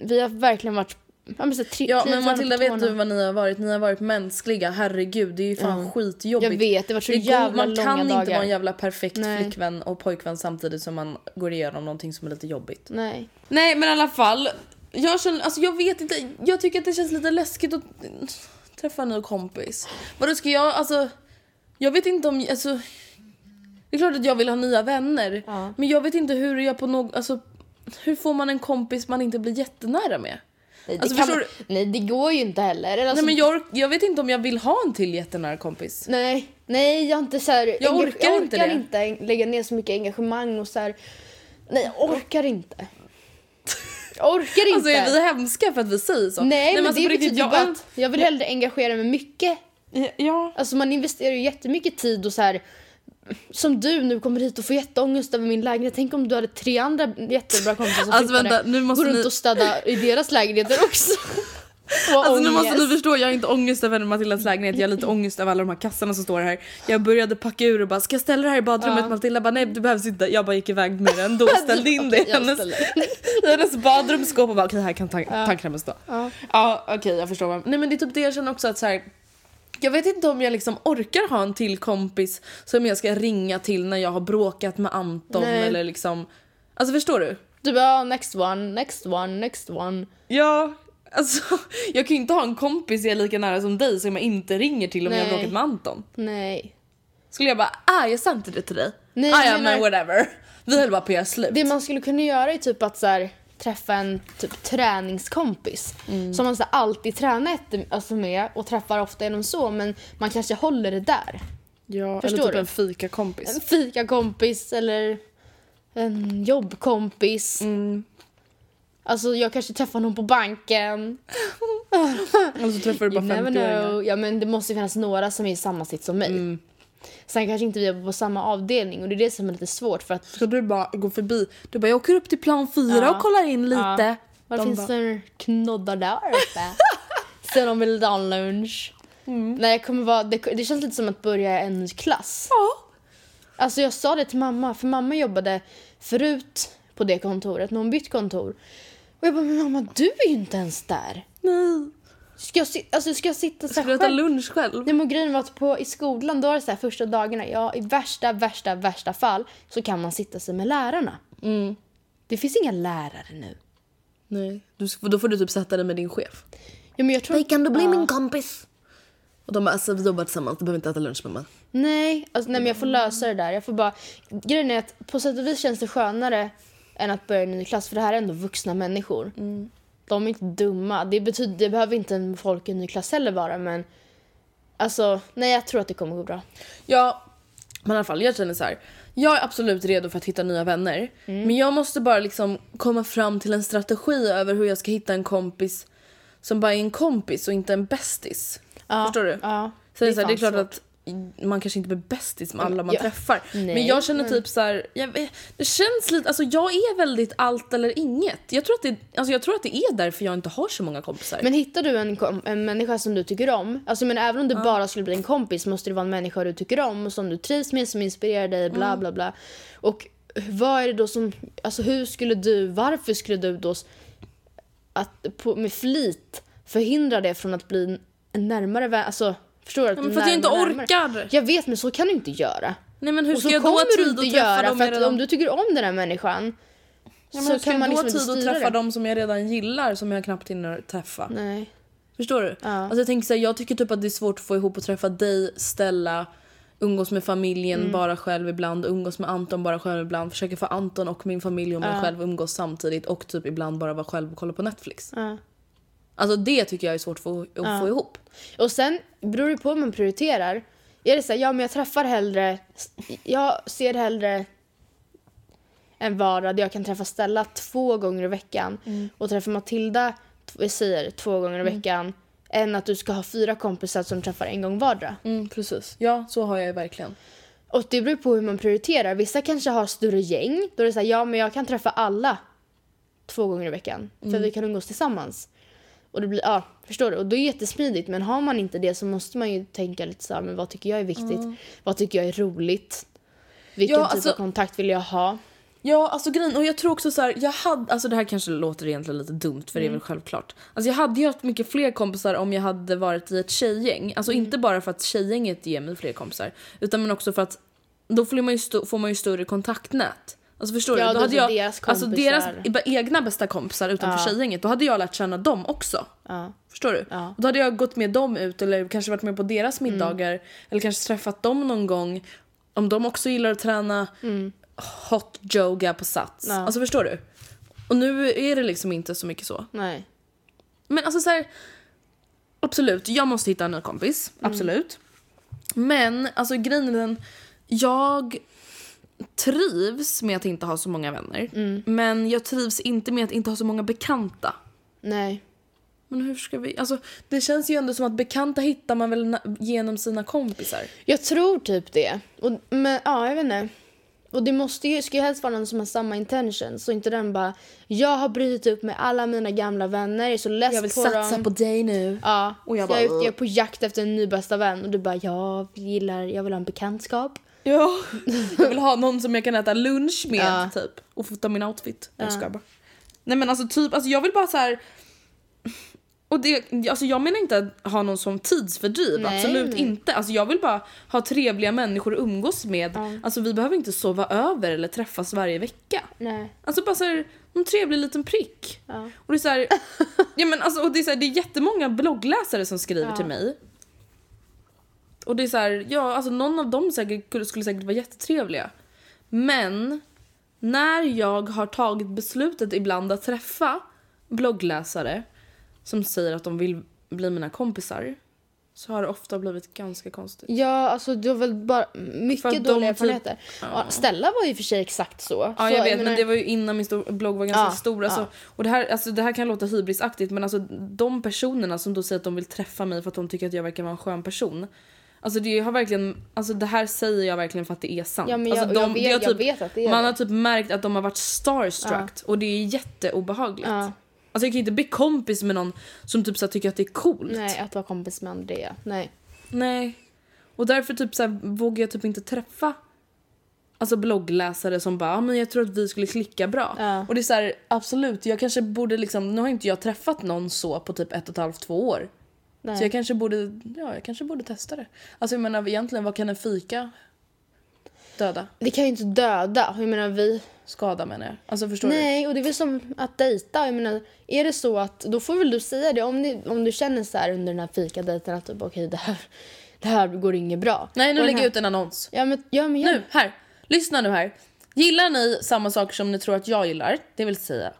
vi har verkligen varit... Ja men, så, tri- Ja men Matilda vet du vad ni har varit? Ni har varit mänskliga, herregud det är ju fan skitjobbigt. Jag vet, det var så Det jävla man kan långa inte dagar. vara en jävla perfekt Nej. flickvän och pojkvän samtidigt som man går igenom någonting som är lite jobbigt. Nej. Nej men i alla fall, jag känner, alltså jag vet inte, jag tycker att det känns lite läskigt att träffa en ny kompis. Vadå ska jag, alltså, jag vet inte om, alltså, det är klart att jag vill ha nya vänner. Ja. Men jag vet inte hur jag på något, alltså, hur får man en kompis man inte blir jättenära med? Nej, det Alltså, kan man, nej, det går ju inte heller. Eller, Alltså, Nej men jag, jag vet inte om jag vill ha en till jättenära kompis. Nej, nej jag inte så här, Jag orkar jag inte orkar det. inte lägga ner så mycket engagemang och så här. Nej, jag orkar inte. Jag orkar inte. Alltså är vi hemska för att vi säger så? Nej, men alltså, det betyder bara att jag vill hellre engagera mig mycket. Ja. Alltså man investerar ju jättemycket tid och så här. Som du nu kommer hit och får jätteångest över min lägenhet. Tänk om du hade tre andra jättebra kompisar som Alltså, vänta, nu måste Gå runt ni- och städa i deras lägenheter också. Alltså nu måste ni förstå, jag har inte ångest över Matildas lägenhet, jag har lite ångest över alla de här kassarna som står här. Jag började packa ur och bara, ska jag ställa det här i badrummet? Ja. Matilda bara, nej du behövs inte. Jag bara gick iväg med den då och ställde in det i hennes, hennes badrumsskåp och bara, okej här kan tan- tandkrämen stå. Ja. Ja okej jag förstår. Vad. Nej men det är typ det jag känner också att så här. Jag vet inte om jag liksom orkar ha en till kompis som jag ska ringa till när jag har bråkat med Anton Nej. eller liksom Alltså förstår du? Du bara next one, next one, next one. Ja, alltså jag kan ju inte ha en kompis jag är lika nära som dig som jag inte ringer till om jag har Nej. bråkat med Anton. Nej. Skulle jag bara, ah jag sa inte det till dig. Nej, ah, ja men whatever. Vi höll bara på att göra slut. Det man skulle kunna göra är typ att så här, träffa en typ träningskompis Mm. som man så alltid tränar efter, alltså med och träffar ofta genom så men man kanske håller det där. Ja, Förstår eller typ du? en fikakompis. En fikakompis eller en jobbkompis. Mm. Alltså jag kanske träffar någon på banken. Och så träffar du bara never 50-åringar. know. Ja men det måste ju finnas några som är i samma sitt som mig. Mm. Sen kanske inte vi är på samma avdelning och det är det som är lite svårt för att Så du bara går förbi. Du bara, jag åker upp till plan fyra Ja. och kollar in lite. Vad De finns bara- för knoddar där uppe? Sen de vill ha lunch. Mm. Nej, jag kommer vara, det, det känns lite som att börja en ny klass. Ja. Alltså jag sa det till mamma, för mamma jobbade förut på det kontoret, när hon bytt kontor. Och jag bara, men mamma du är ju inte ens där. Nej. Ska jag, si- alltså, ska jag sitta så Ska här du äta själv? lunch själv? Nej men grejen var att på, i skolan, då var det så här första dagarna, ja i värsta, värsta, värsta fall så kan man sitta sig med lärarna. Mm. Det finns inga lärare nu. Nej. Du, då får du typ sätta dig med din chef. Ja, men jag tror, kan du bli Ja. min kompis? Och de bara, alltså vi jobbar tillsammans, du behöver inte äta lunch med mig. Nej, alltså, nej men jag får lösa det där. Jag får bara, grejen är att på sätt och vis känns det skönare än att börja en ny klass för det här är ändå vuxna människor. De är inte dumma. Det, betyder, det behöver inte en folk i en ny klass heller vara men alltså nej jag tror att det kommer gå bra. Ja, men i alla fall jag känner så här. Jag är absolut redo för att hitta nya vänner. Men jag måste bara liksom komma fram till en strategi över hur jag ska hitta en kompis som bara är en kompis och inte en bästis. Ja, Förstår du? Ja, Så det, är så här, det är klart svårt. att man kanske inte blir bästis med alla man Ja. träffar. Nej, men jag känner typ så här, jag, det känns lite, alltså jag är väldigt allt eller inget. Jag tror att det, alltså jag tror att det är därför jag inte har så många kompisar. Men hittar du en, kom- en människa som du tycker om, alltså men även om det bara skulle bli en kompis måste det vara en människa du tycker om, som du trivs med, som inspirerar dig, bla bla bla. Och vad är det då som, alltså hur skulle du, varför skulle du då att, på, med flit förhindra det från att bli en närmare vän, alltså förstår du? Att men för att jag inte orkar. Jag vet men så kan du inte göra. Nej men hur ska jag då ha tid att träffa dem för att redan... om du tycker om den här människan ja, så kan man liksom inte tid att styra träffa det. dem som jag redan gillar som jag knappt hinner träffa? Nej. Förstår du? Ja. Alltså jag tänker så här, jag tycker typ att det är svårt att få ihop och träffa dig, Stella, umgås med familjen Mm. bara själv ibland, umgås med Anton bara själv ibland, försöka få Anton och min familj och mig Ja. själv umgås samtidigt och typ ibland bara vara själv och kolla på Netflix. Ja. Alltså det tycker jag är svårt att få, att Ja. få ihop. Och sen beror det på hur man prioriterar. Är det så här, ja men jag träffar hellre, jag ser hellre en vardag där jag kan träffa Stella två gånger i veckan och träffa Matilda, jag säger två gånger i veckan, än att du ska ha fyra kompisar som träffar en gång vardera. Mm, precis. Ja, så har jag ju verkligen. Och det beror på hur man prioriterar. Vissa kanske har större gäng, då är det så här, ja men jag kan träffa alla två gånger i veckan, för vi kan umgås tillsammans. Och det blir, ja, förstår du? Och det är jättesmidigt, men har man inte det så måste man ju tänka lite så här, men vad tycker jag är viktigt? Vad tycker jag är roligt? Vilken Ja, typ alltså- av kontakt vill jag ha? Ja, alltså grejen, och jag tror också så här, jag hade, alltså det här kanske låter egentligen lite dumt för det är väl självklart. Alltså jag hade ju haft mycket fler kompisar om jag hade varit i ett tjejgäng. Alltså inte bara för att tjejgänget ger mig fler kompisar, utan men också för att då får man ju, får man ju större kontaktnät. Alltså förstår Ja, du? då hade jag, deras alltså kompisar. deras e- egna bästa kompisar utanför Ja. tjejgänget, då hade jag lärt känna dem också. Ja. Förstår du? Ja. Och då hade jag gått med dem ut eller kanske varit med på deras middagar eller kanske träffat dem någon gång. Om de också gillar att träna hot yoga på sats. Ja. Alltså förstår du? Och nu är det liksom inte så mycket så. Nej. Men alltså så här, Absolut, jag måste hitta en ny kompis. Absolut. Men alltså grejen är den, jag trivs med att inte ha så många vänner. Men jag trivs inte med att inte ha så många bekanta. Nej. Men hur ska vi... Alltså, det känns ju ändå som att bekanta hittar man väl genom sina kompisar. Jag tror typ det. Och, men ja, jag vet inte. Och det måste ju, ska ju helst vara någon som har samma intention. Så inte den bara, jag har brutit upp med alla mina gamla vänner, jag är så less Jag vill på satsa dem. på dig nu. Ja, Och jag jag, bara, är ute, jag är på jakt efter en ny bästa vän och du bara, jag gillar, jag vill ha en bekantskap. Ja. Jag vill ha någon som jag kan äta lunch med Ja. typ. Och fota min outfit. Jag Ja. skojar bara. Nej men alltså typ, alltså jag vill bara så här. Och det, alltså jag menar inte att ha någon som tidsfördriv, Nej, absolut nej. inte. Alltså jag vill bara ha trevliga människor att umgås med. Ja. Alltså vi behöver inte sova över eller träffas varje vecka. Nej. Alltså bara så här, en trevlig liten prick. Ja. Och det är så här, ja men alltså, och det är så här, det är jättemånga bloggläsare som skriver Ja. till mig. Och det är så här, ja alltså någon av dem säkert, skulle- säkert vara jättetrevliga. Men när jag har tagit beslutet ibland att träffa bloggläsare som säger att de vill bli mina kompisar så har det ofta blivit ganska konstigt. Ja, alltså du har väl bara mycket dåliga typ- erfarenheter. Ja. Stella var ju för sig exakt så. Ja så jag vet menar- men det var ju innan min blogg var ganska Ja, stor. Alltså, ja. och det här, alltså, det här kan låta hybrisaktigt men alltså de personerna som då säger att de vill träffa mig för att de tycker att jag verkar vara en skön person. Alltså det har verkligen, alltså det här säger jag verkligen för att det är sant. Ja, men jag, alltså, jag, vet, det jag typ, vet att det är man det. har typ märkt att de har varit starstruck och det är jätteobehagligt. Ja. Alltså jag kan inte bli kompis med någon som typ så tycker att det är coolt. Nej, att vara kompis med Andrea. Nej. Nej. Och därför typ så vågar jag typ inte träffa Alltså bloggläsare som bara, ah, men jag tror att vi skulle klicka bra. Ja. Och det är så här, absolut, jag kanske borde liksom, nu har inte jag träffat någon så på typ ett och ett halvt, två år. Nej. Så jag kanske borde, ja jag kanske borde testa det. Alltså jag menar egentligen, vad kan en fika döda? Det kan ju inte döda. Jag menar vi... Skada menar jag. Alltså förstår du? Nej, och det är väl som att dejta. Jag menar, är det så att, då får väl du säga det. Om, ni, om du känner så här under den här fikadejten att typ, okej det, här, det här går inget bra. Nej nu lägger jag ut en annons. Ja men, ja, men jag, Nu, här. Lyssna nu här. Gillar ni samma saker som ni tror att jag gillar, det vill säga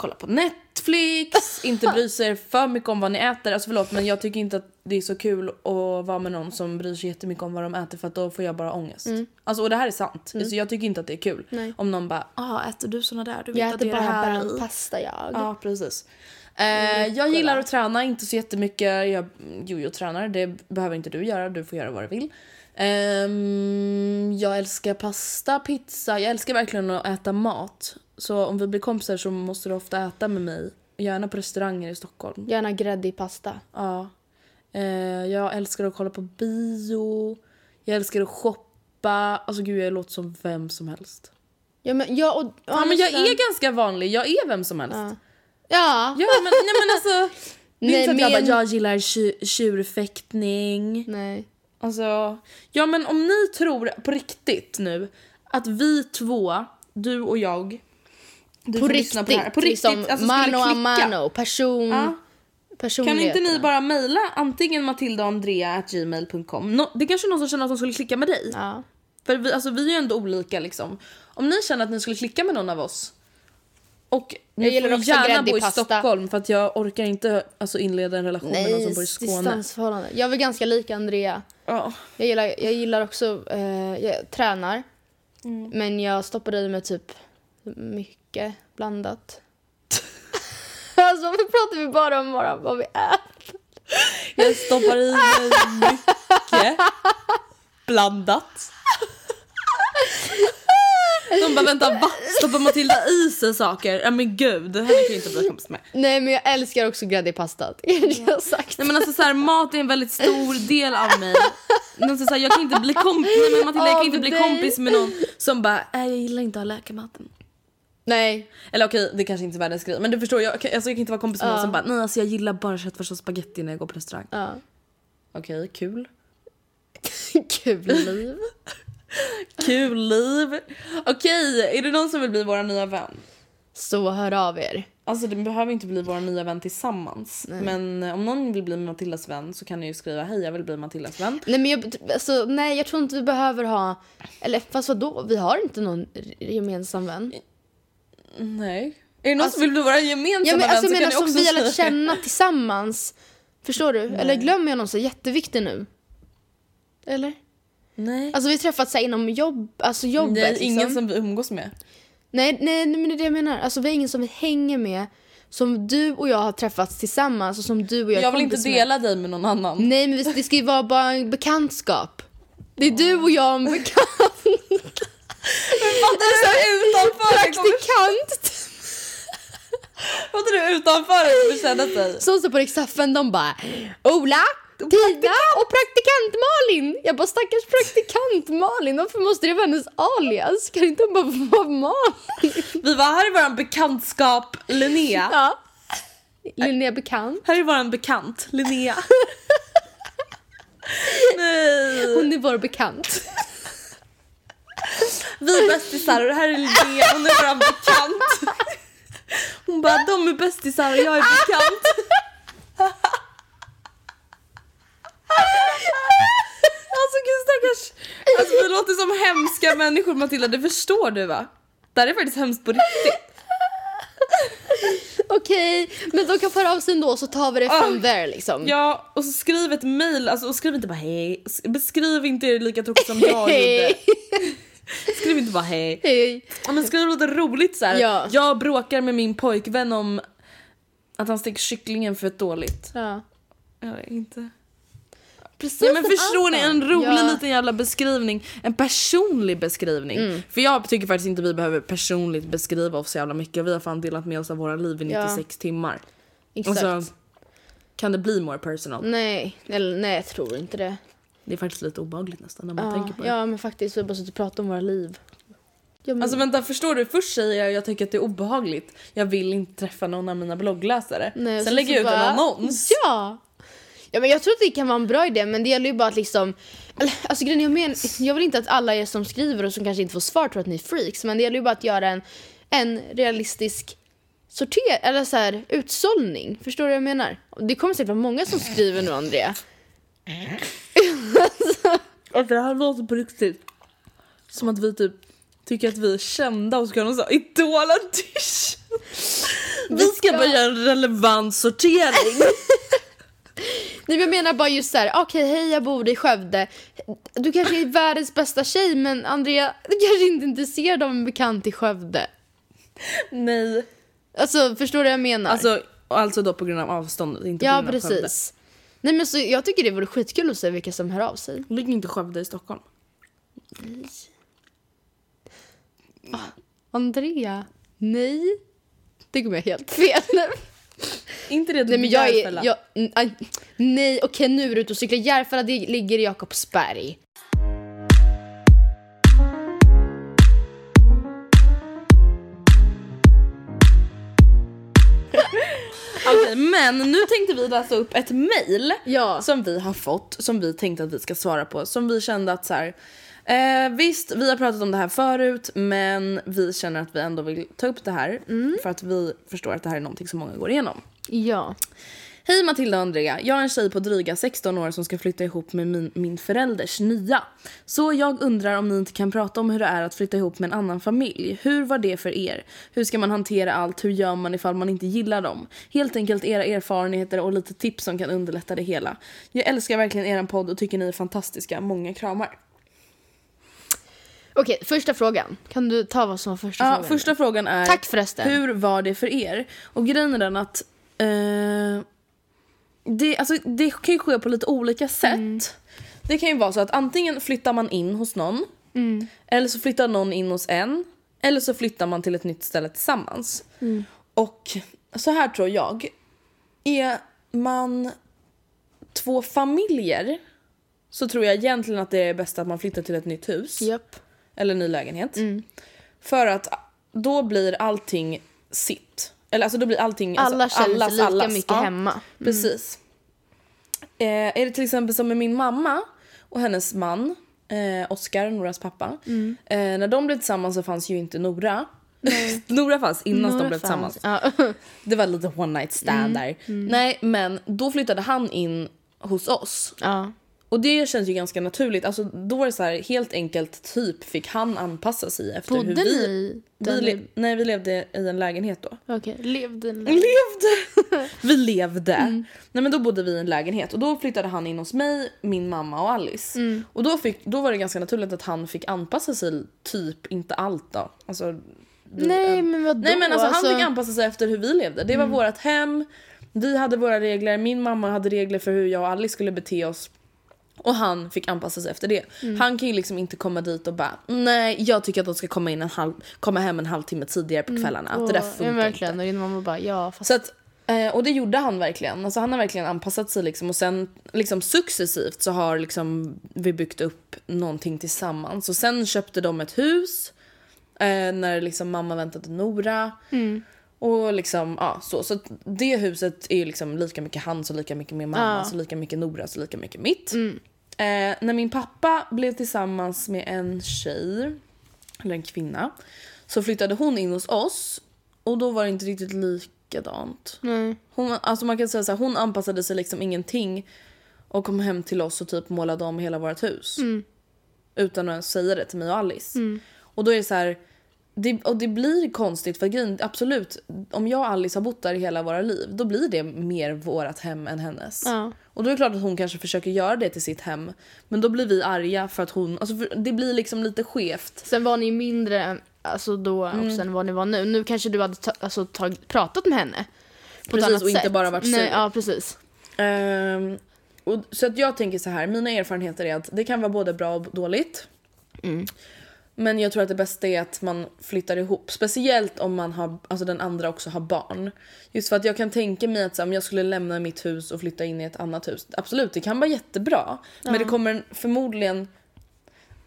kolla på Netflix, inte bry sig för mycket om vad ni äter. Alltså förlåt men jag tycker inte att det är så kul att vara med någon som bryr sig jättemycket om vad de äter för att då får jag bara ångest. Alltså och det här är sant. Så jag tycker inte att det är kul. Nej. Om någon bara ah, äter du såna där? Du vet jag att äter det bara här i." bönpasta jag. Ja precis. Eh, jag gillar att träna, inte så jättemycket. Jag jojo-tränar, det behöver inte du göra. Du får göra vad du vill. Ehm, jag älskar pasta, pizza. Jag älskar verkligen att äta mat. Så om vi blir kompisar så måste du ofta äta med mig. Gärna på restauranger i Stockholm. Gärna gräddig pasta. Ja. Eh, jag älskar att kolla på bio. Jag älskar att shoppa. Alltså gud jag låter som vem som helst. Ja men, ja, och, Ja, men jag är ganska vanlig, jag är vem som helst. Ja. Ja. Ja men, nej, men alltså. Det är Nej, inte så att jag men- bara, jag gillar tju- tjurfäktning. Nej. Alltså, ja men om ni tror på riktigt nu att vi två, du och jag, du På riktigt, på det här. På riktigt, liksom, alltså mano a mano, person, Ja. Kan inte ni bara mejla antingen matildaandrea.gmail.com no, Det är kanske är någon som känner att de skulle klicka med dig. Ja. För vi, alltså, vi är ju ändå olika liksom. Om ni känner att ni skulle klicka med någon av oss och Jag gillar får också gärna bo i pasta. Stockholm för att jag orkar inte alltså, inleda en relation med någon Nej, som bor i Skåne. distansförhållande. Jag är väl ganska lik Andrea. Ja. Jag gillar, jag gillar också, eh, jag tränar. Mm. Men jag stoppar i mig typ mycket blandat. alltså varför pratar vi bara om bara vad vi äter? Jag stoppar i mig mycket blandat. De bara vänta va? Stoppar Matilda i sig saker? Ja men gud, det här kan jag inte bli kompis med. Nej men jag älskar också gräddig pasta. Jag sagt. Nej men alltså så här, mat är en väldigt stor del av mig. Men så här, jag kan inte bli kompis, nej, men Matilda jag kan inte bli kompis med någon som bara äh, jag gillar inte att ha läkarmaten. Nej. Eller okej, det kanske inte är världens grej men du förstår, jag, alltså, jag kan inte vara kompis med någon Ja. som bara nej alltså jag gillar bara köttfärs och spagetti när jag går på restaurang. Ja. Okej, kul. Kul liv. Kul liv. Okej, är det någon som vill bli vår nya vän? Så hör av er. Alltså det behöver inte bli vår nya vän tillsammans. Men eh, om någon vill bli Matildas vän så kan ni ju skriva hej jag vill bli Matildas vän. Nej men jag, alltså, nej, jag tror inte vi behöver ha... Eller fast vadå? Vi har inte någon gemensam vän. Nej. Är det någon som vill bli vår gemensamma Alltså- Ja, men vän alltså, så jag kan menar ni som också vi har lärt känna tillsammans. Förstår du? Eller glömmer jag någon så jätteviktig nu? Eller? Nej. Alltså vi har träffats här, inom jobb, alltså jobbet. det är liksom. ingen som vi umgås med. nej, nej, nej, men det är det jag menar. Alltså vi har ingen som vi hänger med. Som du och jag har träffats tillsammans och som du och jag är Jag vill inte kompis med. dela dig med någon annan. Nej men det ska ju vara bara en bekantskap. Det är du och jag en bekant. Fattar du utanför? Praktikant. Fattar du utanför att du känna sig? Som står på Riksaffen, de bara Ola, Tina och praktikant Malin. Jag bara stackars praktikant Malin, varför måste det vara hennes alias? Kan inte hon bara vara Malin? Vi var här är våran bekantskap Linnea. Ja. Linnea bekant. Här är våran bekant Linnea. Nej. Hon är vår bekant. Vi är bästisar och det här är Linnea, hon är våran bekant. Hon bara, de är bästisar och jag är bekant. Alltså gud stackars. Alltså vi låter som hemska människor Matilda, det förstår du va? Det här är faktiskt hemskt på riktigt. Okej, men de kan föra av sig ändå så tar vi det Ah. from there liksom. Ja, och så skriv ett mail, alltså, och skriv inte bara hej. Beskriv inte det lika tråkigt som jag gjorde. Skriv inte bara hej. Hej. Ja, men skriv lite roligt så här. Ja. Jag bråkar med min pojkvän om att han steker kycklingen för dåligt. Ja. Ja, inte. Precis Ja, men en förstår ni? En rolig ja. liten jävla beskrivning. En personlig beskrivning. Mm. För jag tycker faktiskt inte vi behöver personligt beskriva oss så jävla mycket. Vi har fan delat med oss av våra liv i Ja. 96 timmar. Exakt. Och så kan det bli more personal. Nej, eller nej jag tror inte det. Det är faktiskt lite obehagligt nästan när man Ja, tänker på det. ja men faktiskt, vi har bara suttit och pratat om våra liv. Ja, men, Alltså vänta, förstår du? Först säger jag jag tycker att det är obehagligt. Jag vill inte träffa någon av mina bloggläsare. nej, Sen så- lägger jag ut en bara- annons. Ja! Ja men jag tror att det kan vara en bra idé men det gäller ju bara att liksom Alltså grejen är, jag, men, jag vill inte att alla er som skriver och som kanske inte får svar tror att ni är freaks men det gäller ju bara att göra en, en realistisk sorter, eller så här, utsållning. Förstår du vad jag menar? Det kommer säkert vara många som skriver nu Andrea. Och det här låter på riktigt som att vi typ tycker att vi är kända och ska ha någon sån här idol-audition. Vi ska bara göra en relevant sortering. Nej men jag menar bara just så här, okej hej jag bor i Skövde. Du kanske är världens bästa tjej men Andrea, du kanske inte är intresserad av en bekant i Skövde. Nej. Alltså förstår du vad jag menar? Alltså, alltså då på grund av avståndet, inte på ja grund av Skövde. Nej men så jag tycker det vore skitkul att se vilka som hör av sig. Ligger inte Skövde i Stockholm? Andrea, nej. Det kommer jag helt fel. Inte det du nej men jag är, jag, nej okej nu är du ute och cyklar. Järfälla det ligger i Jakobsberg. Men nu tänkte vi läsa upp ett mail Ja. som vi har fått, som vi tänkte att vi ska svara på. Som vi kände att så här, eh, visst, vi har pratat om det här förut, men vi känner att vi ändå vill ta upp det här. För att vi förstår att det här är någonting som många går igenom. Ja. Hej Matilda och Andrea, jag är en tjej på dryga 16 år som ska flytta ihop med min, min förälders nya. Så jag undrar om ni inte kan prata om hur det är att flytta ihop med en annan familj. Hur var det för er? Hur ska man hantera allt? Hur gör man ifall man inte gillar dem? Helt enkelt era erfarenheter och lite tips som kan underlätta det hela. Jag älskar verkligen er podd och tycker ni är fantastiska. Många kramar. Okej, första frågan. Kan du ta vad som var första Ja, frågan? första frågan är Tack förresten. Hur var det för er? Och grejen är den att eh, det, alltså, det kan ju ske på lite olika sätt. Mm. Det kan ju vara så att antingen flyttar man in hos någon Mm. eller så flyttar någon in hos en eller så flyttar man till ett nytt ställe tillsammans. Mm. Och så här tror jag. Är man två familjer så tror jag egentligen att det är bäst att man flyttar till ett nytt hus Japp. eller ny lägenhet. Mm. För att då blir allting sitt. Eller alltså då blir allting... Alla alltså, känner sig lika allas. mycket Ja, hemma. Precis. Eh, är det till exempel som med min mamma och hennes man, eh, Oskar, Noras pappa. Mm. Eh, när de blev tillsammans så fanns ju inte Nora. Nora fanns innan de blev tillsammans. Ja. Det var lite one night stand Mm. där. Nej men då flyttade han in hos oss. ja. Och det känns ju ganska naturligt. Alltså, då var det så här, helt enkelt typ fick han anpassa sig efter hur Bodde vi... ni i vi le- nej, vi levde i en lägenhet då. Okej, levde ni? Levde! vi levde. Mm. Nej men då bodde vi i en lägenhet och då flyttade han in hos mig, min mamma och Alice. Mm. Och då, fick, då var det ganska naturligt att han fick anpassa sig, typ, inte allt då. Alltså, vi- Nej men vadå? Nej men alltså, han fick anpassa sig efter hur vi levde. Det var vårt hem, vi hade våra regler, min mamma hade regler för hur jag och Alice skulle bete oss. Och han fick anpassa sig efter det. Han kan ju liksom inte komma dit och bara nej jag tycker att de ska komma, in en halv, komma hem en halvtimme tidigare på kvällarna. Att det där funkar ja, inte. verkligen. Och din mamma bara ja fast... Så att, eh, och det gjorde han verkligen. Alltså han har verkligen anpassat sig liksom och sen liksom successivt så har liksom vi byggt upp någonting tillsammans. Och sen köpte de ett hus eh, när liksom mamma väntade Nora. Mm. Och liksom ja så. Så det huset är liksom lika mycket hans och lika mycket min mamma. Ja. Så lika mycket Noras och lika mycket mitt. Mm. Eh, när min pappa blev tillsammans med en tjej, eller en kvinna, så flyttade hon in hos oss och då var det inte riktigt likadant. Nej. Hon, alltså man kan säga så här, hon anpassade sig liksom ingenting och kom hem till oss och typ målade om hela vårt hus. Mm. Utan att ens säga det till mig och Alice. Och då är det så här, det, och det blir konstigt för grejen, absolut, om jag och Alice har bott där hela våra liv då blir det mer vårt hem än hennes. Ja. Och då är det klart att hon kanske försöker göra det till sitt hem. Men då blir vi arga för att hon, alltså det blir liksom lite skevt. Sen var ni mindre alltså då Mm. än vad ni var nu. Nu kanske du hade ta, alltså, tag, pratat med henne. På ett Precis, annat och inte sätt. bara varit sur. Nej, Ja, precis. Ehm, och, så att jag tänker så här, mina erfarenheter är att det kan vara både bra och dåligt. Mm. Men jag tror att det bästa är att man flyttar ihop. Speciellt om man har, alltså den andra också har barn. Just för att jag kan tänka mig att så om jag skulle lämna mitt hus och flytta in i ett annat hus. Absolut, det kan vara jättebra. Men det kommer förmodligen...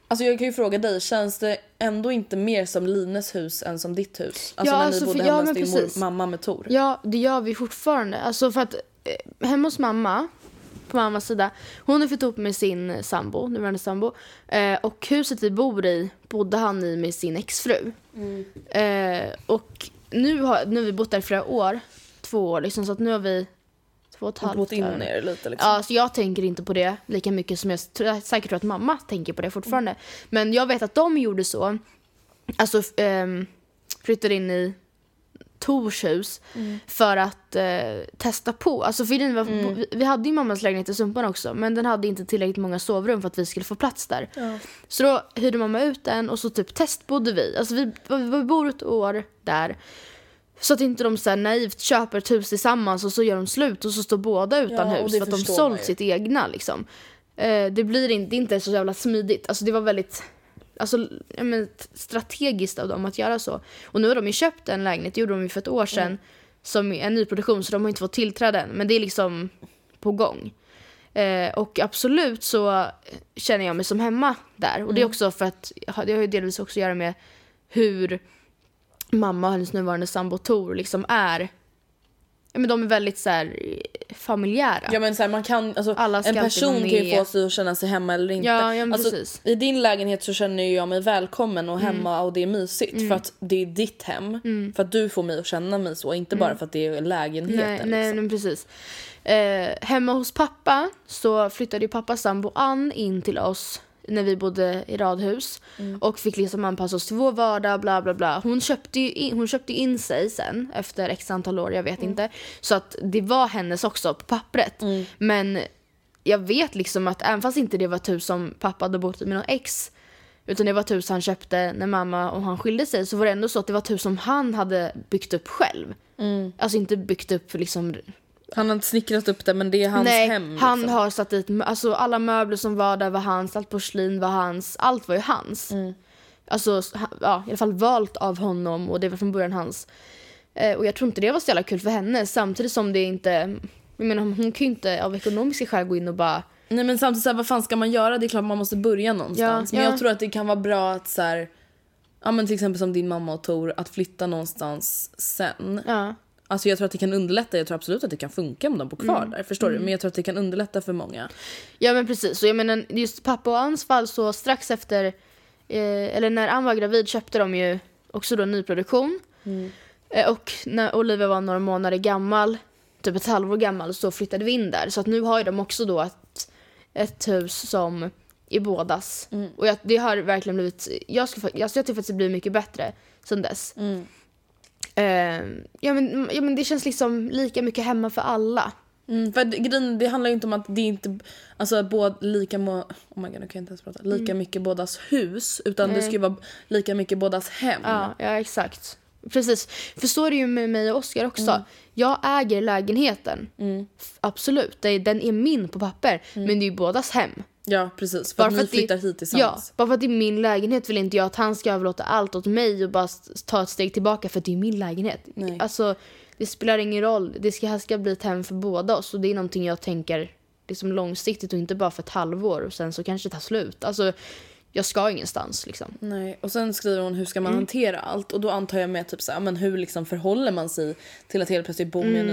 Alltså jag kan ju fråga dig, känns det ändå inte mer som Lines hus än som ditt hus? Alltså Ja, när alltså, ni bodde hemma ja, hos din mor, mamma med Tor. Ja, det gör vi fortfarande. Alltså för att eh, hemma hos mamma, på mammas sida, hon har fått ihop med sin sambo, nuvarande sambo. Eh, och huset vi bor i bodde han i med sin exfru. Eh, och nu har, nu har vi bott där i flera år, två år liksom, så att nu har vi två och ett halvt Bott in år. er lite liksom. Ja, så jag tänker inte på det lika mycket som jag jag säkert tror att mamma tänker på det fortfarande. Men jag vet att de gjorde så. Alltså um, flyttade in i Tors hus för att eh, testa på. Alltså för var, vi, vi hade ju mammas lägenhet i Sumpan också men den hade inte tillräckligt många sovrum för att vi skulle få plats där. Ja. Så då hyrde mamma ut den och så typ testbodde vi. Alltså vi, vi bor ett år där. Så att inte de så här naivt köper ett hus tillsammans och så gör de slut och så står båda utan Ja, hus för att de sålt sitt egna liksom. Eh, det blir inte, det är inte så jävla smidigt. Alltså det var väldigt alltså, men, strategiskt av dem att göra så. Och nu har de ju köpt en lägenhet, det gjorde de ju för ett år sedan, som är en nyproduktion så de har inte fått tillträde än. Men det är liksom på gång. Eh, och absolut så känner jag mig som hemma där. Och det är också för att, det har ju delvis också att göra med hur mamma och hennes nuvarande sambo Tor liksom är. Men de är väldigt så här familjära. Ja men så här, man kan, alltså, en person kan ju få sig att känna sig hemma eller inte. Ja, ja, alltså, precis. I din lägenhet så känner jag mig välkommen och Mm. hemma och det är mysigt för att det är ditt hem. För att du får mig att känna mig så, inte bara för att det är lägenheten. Mm. Nej, nej, liksom. men precis. Eh, hemma hos pappa så flyttade ju pappas sambo Ann in till oss när vi bodde i radhus Mm. och fick liksom anpassa oss till vår vardag, bla bla bla. Hon köpte in, hon köpte in sig sen efter x antal år, jag vet Mm. inte. Så att det var hennes också på pappret. Mm. Men jag vet liksom att även fast inte det var hus som pappa hade bott i med någon ex utan det var ett hus han köpte när mamma och han skilde sig så var det ändå så att det var ett hus som han hade byggt upp själv. Mm. Alltså inte byggt upp liksom Han har inte snickrat upp det men det är hans Nej, hem. han liksom. har satt dit, alltså alla möbler som var där var hans, allt porslin var hans, allt var ju hans. Mm. Alltså, ja, i alla fall valt av honom och det var från början hans. Eh, och jag tror inte det var så jävla kul för henne samtidigt som det inte, jag menar hon kan ju inte av ekonomiska skäl gå in och bara, Nej men samtidigt så här, vad fan ska man göra? Det är klart man måste börja någonstans. Ja, men ja. jag tror att det kan vara bra att så här, ja men till exempel som din mamma och Tor, att flytta någonstans sen. ja. Alltså jag tror att det kan underlätta, jag tror absolut att det kan funka om de bor kvar Mm. där. Förstår du? Men jag tror att det kan underlätta för många. Ja men precis, så jag menar just pappa och Anns fall så strax efter, eh, eller när Ann var gravid köpte de ju också då nyproduktion. Eh, och när Olivia var några månader gammal, typ ett halvår gammal, så flyttade vi in där. Så att nu har ju de också då ett, ett hus som är bådas. Och jag, det har verkligen blivit, jag, fa- jag, jag tycker faktiskt det blir mycket bättre sen dess. Eh, ja, men, ja men det känns liksom lika mycket hemma för alla. Mm, för det, det handlar ju inte om att det är inte alltså båda lika må, oh my god, nu kan jag inte ens prata. Lika Mm. mycket bådas hus utan det ska ju vara lika mycket bådas hem. Ja, ja exakt. Precis. För så är det ju med mig och Oskar också. Jag äger lägenheten. F- Absolut, den är min på papper. Men det är ju bådas hem. Ja precis, för Bara att för ni att det- flyttar hit Ja, tillsammans. bara för att det är min lägenhet vill inte jag att han ska överlåta allt åt mig och bara ta ett steg tillbaka för att det är min lägenhet. Nej. Alltså, det spelar ingen roll. Det ska, här ska bli ett hem för båda oss och det är någonting jag tänker liksom långsiktigt och inte bara för ett halvår och sen så kanske det tar slut. Alltså, jag ska ingenstans liksom. Nej, och sen skriver hon hur ska man hantera allt och då antar jag med typ så här, men hur liksom förhåller man sig till att helt plötsligt bo med ny